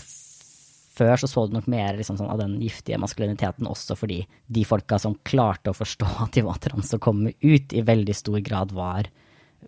[SPEAKER 2] før så så du nok mer liksom sånn, av den giftige maskuliniteten også fordi de folka som klarte å forstå at de var trans og komme ut, i veldig stor grad var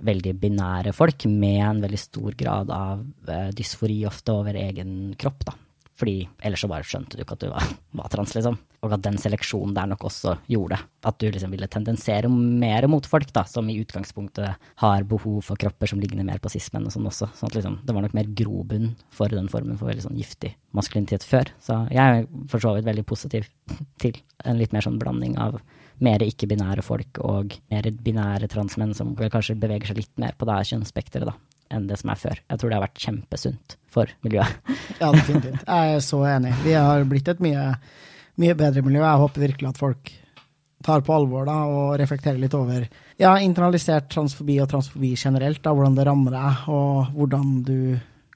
[SPEAKER 2] veldig binære folk med en veldig stor grad av uh, dysfori ofte over egen kropp, da. Fordi ellers så bare skjønte du ikke at du var, var, trans, liksom. Og at den seleksjonen der nok også gjorde at du liksom ville tendensere mer mot folk, da, som i utgangspunktet har behov for kropper som ligner mer på cis-menn og sånn også. Sånn at liksom, det var nok mer grobunn for den formen for veldig sånn giftig maskulinitet før. Så jeg er for så vidt veldig positiv til en litt mer sånn blanding av mer ikke-binære folk og mer binære transmenn som kanskje beveger seg litt mer på det kjønnsspekteret, da enn det som er før. Jeg tror det har vært kjempesunt for miljøet.
[SPEAKER 1] ja, definitivt. Jeg er så enig. Vi har blitt et mye, mye bedre miljø. Jeg håper virkelig at folk tar på alvor da, og reflekterer litt over ja, internalisert transfobi og transfobi generelt. Da, hvordan det rammer deg, og hvordan du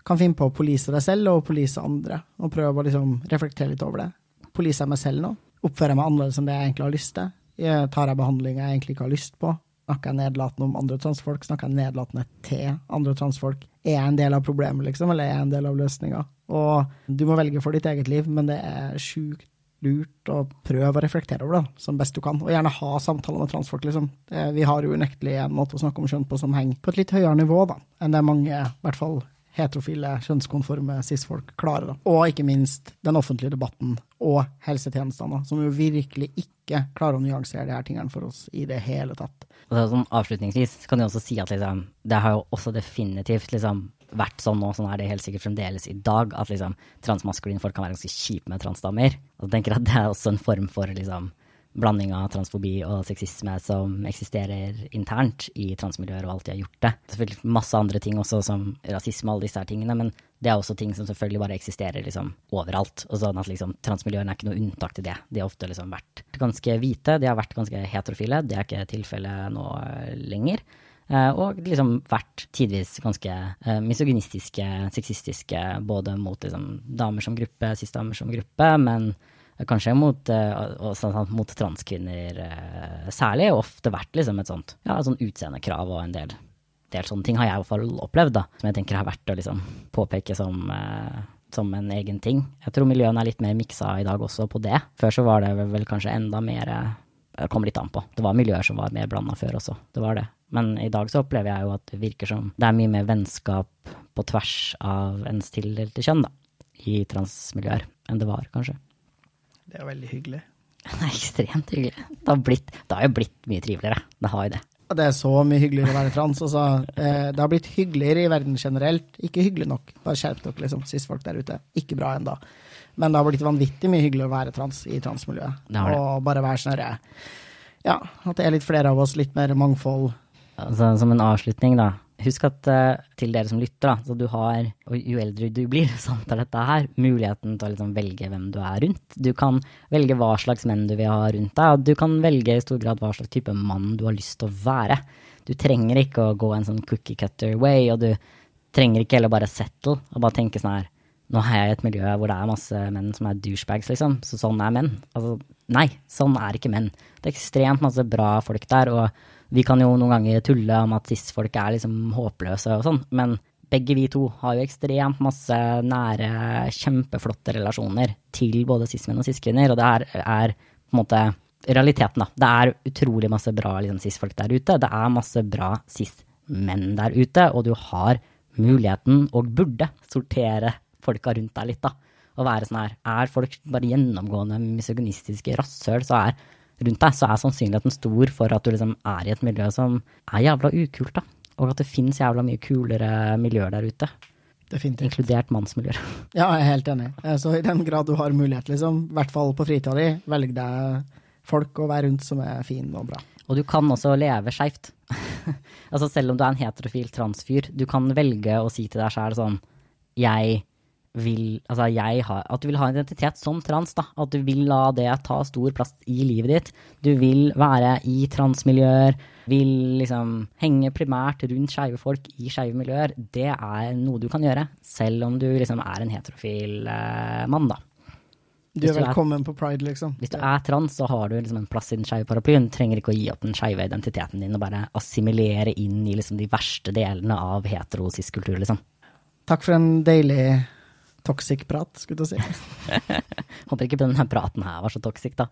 [SPEAKER 1] kan finne på å polise deg selv og polise andre. Og prøve å liksom reflektere litt over det. Polise meg selv nå. Oppfører meg annerledes enn det jeg egentlig har lyst til? Tar jeg behandling jeg egentlig ikke har lyst på? Snakker jeg nedlatende om andre transfolk? Snakker jeg nedlatende til andre transfolk? Er jeg en del av problemet, liksom, eller er jeg en del av løsninga? Og du må velge for ditt eget liv, men det er sjukt lurt å prøve å reflektere over det som best du kan, og gjerne ha samtaler med transfolk, liksom. Vi har jo unektelig en måte å snakke om kjønn på som henger på et litt høyere nivå da, enn det mange, i hvert fall heterofile, kjønnskonforme cis-folk klarer. Og ikke minst den offentlige debatten og helsetjenestene, som jo virkelig ikke klarer å nyansere de her tingene for oss i det hele tatt.
[SPEAKER 2] Og så sånn avslutningsvis kan du også si at liksom, det har jo også definitivt liksom, vært sånn nå, sånn er det helt sikkert fremdeles i dag, at liksom, transmaskuline folk kan være ganske kjipe med transdamer. Og jeg tenker at det er også en form for liksom, blanding av transfobi og sexisme som eksisterer internt i transmiljøer, og alltid har gjort det. Selvfølgelig masse andre ting også, som rasisme og alle disse her tingene, men det er også ting som selvfølgelig bare eksisterer liksom overalt. Og sånn at liksom transmiljøene er ikke noe unntak til det. De har ofte liksom vært ganske hvite, de har vært ganske heterofile, det er ikke tilfellet nå eh, lenger. Eh, og liksom vært tidvis ganske uh, misogynistiske, sexistiske, både mot liksom, damer som gruppe, cis-damer som gruppe, men kanskje mot, uh, sånn, mot transkvinner uh, særlig, ofte vært liksom et sånt, ja, sånt utseendekrav og en del, del, sånne ting har jeg i hvert fall opplevd, da, som jeg tenker har vært å liksom påpeke som, uh, som en egen ting. Jeg tror miljøene er litt mer miksa i dag også på det. Før så var det vel kanskje enda mer Det kom litt an på. Det var miljøer som var mer blanda før også, det var det. Men i dag så opplever jeg jo at det virker som det er mye mer vennskap på tvers av ens tildelte kjønn, da, i transmiljøer enn det var, kanskje.
[SPEAKER 1] Det er veldig hyggelig.
[SPEAKER 2] Det er ekstremt hyggelig. Det har, blitt, det har jo blitt mye triveligere. Det har jo det.
[SPEAKER 1] Det er så mye hyggeligere å være trans. Altså, det har blitt hyggeligere i verden generelt. Ikke hyggelig nok. Bare skjerp dere, liksom, cis-folk der ute. Ikke bra ennå. Men det har blitt vanvittig mye hyggeligere å være trans i transmiljøet.
[SPEAKER 2] Det har det.
[SPEAKER 1] Og bare være sånn Ja, at det er litt flere av oss, litt mer mangfold.
[SPEAKER 2] Altså, som en avslutning, da. Husk at uh, til dere som lytter, da, så du har, og jo eldre du blir, sånt er dette her, muligheten til å liksom velge hvem du er rundt. Du kan velge hva slags menn du vil ha rundt deg, og du kan velge i stor grad hva slags type mann du har lyst til å være. Du trenger ikke å gå en sånn cookie cutter way, og du trenger ikke heller bare settle og bare tenke sånn her Nå er jeg i et miljø hvor det er masse menn som er douchebags, liksom, så sånn er menn. Altså, nei, sånn er ikke menn. Det er ekstremt masse bra folk der, og vi kan jo noen ganger tulle om at cis-folk er liksom håpløse og sånn, men begge vi to har jo ekstremt masse nære, kjempeflotte relasjoner til både cis-menn og cis-kvinner, og det er, er, på en måte realiteten, da. Det er utrolig masse bra liksom, cis-folk der ute. Det er masse bra cis-menn der ute, og du har muligheten, og burde, sortere folka rundt deg litt, da. Og være sånn her, er folk bare gjennomgående misogynistiske rasshøl, så er rundt deg, så er sannsynligheten stor for at du liksom er i et miljø som er jævla ukult, da. Og at det fins jævla mye kulere miljøer der ute.
[SPEAKER 1] Definitivt.
[SPEAKER 2] Inkludert mannsmiljøer.
[SPEAKER 1] Ja, jeg er helt enig. Så i den grad du har mulighet, liksom, i hvert fall på fritida di, velg deg folk å være rundt som er fin og bra.
[SPEAKER 2] Og du kan også leve skeivt. altså selv om du er en heterofil transfyr, du kan velge å si til deg sjæl sånn Jeg vil Altså, jeg har At du vil ha en identitet som trans, da. At du vil la det ta stor plass i livet ditt. Du vil være i transmiljøer. Vil liksom henge primært rundt skeive folk i skeive miljøer. Det er noe du kan gjøre, selv om du liksom er en heterofil eh, mann, da.
[SPEAKER 1] Du er velkommen på pride, liksom.
[SPEAKER 2] Hvis du er trans, så har du liksom en plass i den skeive paraplyen. Du trenger ikke å gi opp den skeive identiteten din og bare assimilere inn i liksom de verste delene av hetero-cis-kultur, liksom.
[SPEAKER 1] Takk for en deilig toxic prat, skulle du si.
[SPEAKER 2] Håper ikke denne praten her var så toxic, da.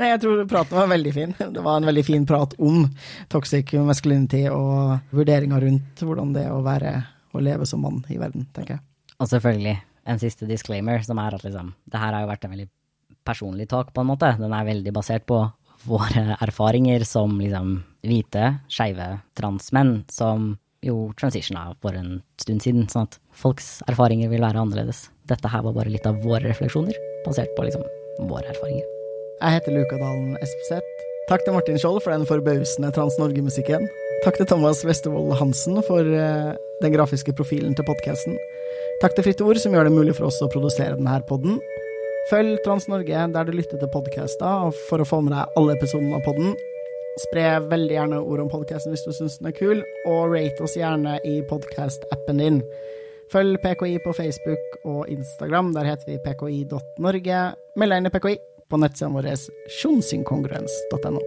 [SPEAKER 1] Nei, jeg tror praten var veldig fin. Det var en veldig fin prat om toxic masculinity og vurderinger rundt hvordan det er å være og leve som mann i verden, tenker jeg.
[SPEAKER 2] Og selvfølgelig en siste disclaimer, som er at liksom, det her har jo vært en veldig personlig talk, på en måte. Den er veldig basert på våre erfaringer som liksom hvite, skeive transmenn som jo transitiona for en stund siden, sånn at folks erfaringer vil være annerledes. Dette her var bare litt av våre refleksjoner, basert på liksom våre erfaringer.
[SPEAKER 1] Jeg heter Luka Dalen Espeseth. Takk til Martin Skjold for den forbausende Trans-Norge-musikken. Takk til Thomas Westervold Hansen for uh, den grafiske profilen til podkasten. Takk til Fritt Ord, som gjør det mulig for oss å produsere denne podden. Følg Trans-Norge der du lytter til podkaster, for å få med deg alle episodene av podden. Spre veldig gjerne ord om podkasten hvis du syns den er kul, og rate oss gjerne i podkast-appen din. Følg PKI på Facebook og Instagram, der heter vi pki.norge. Meld deg inn i PKI på nettsidene våre tjonsinkongruens.no.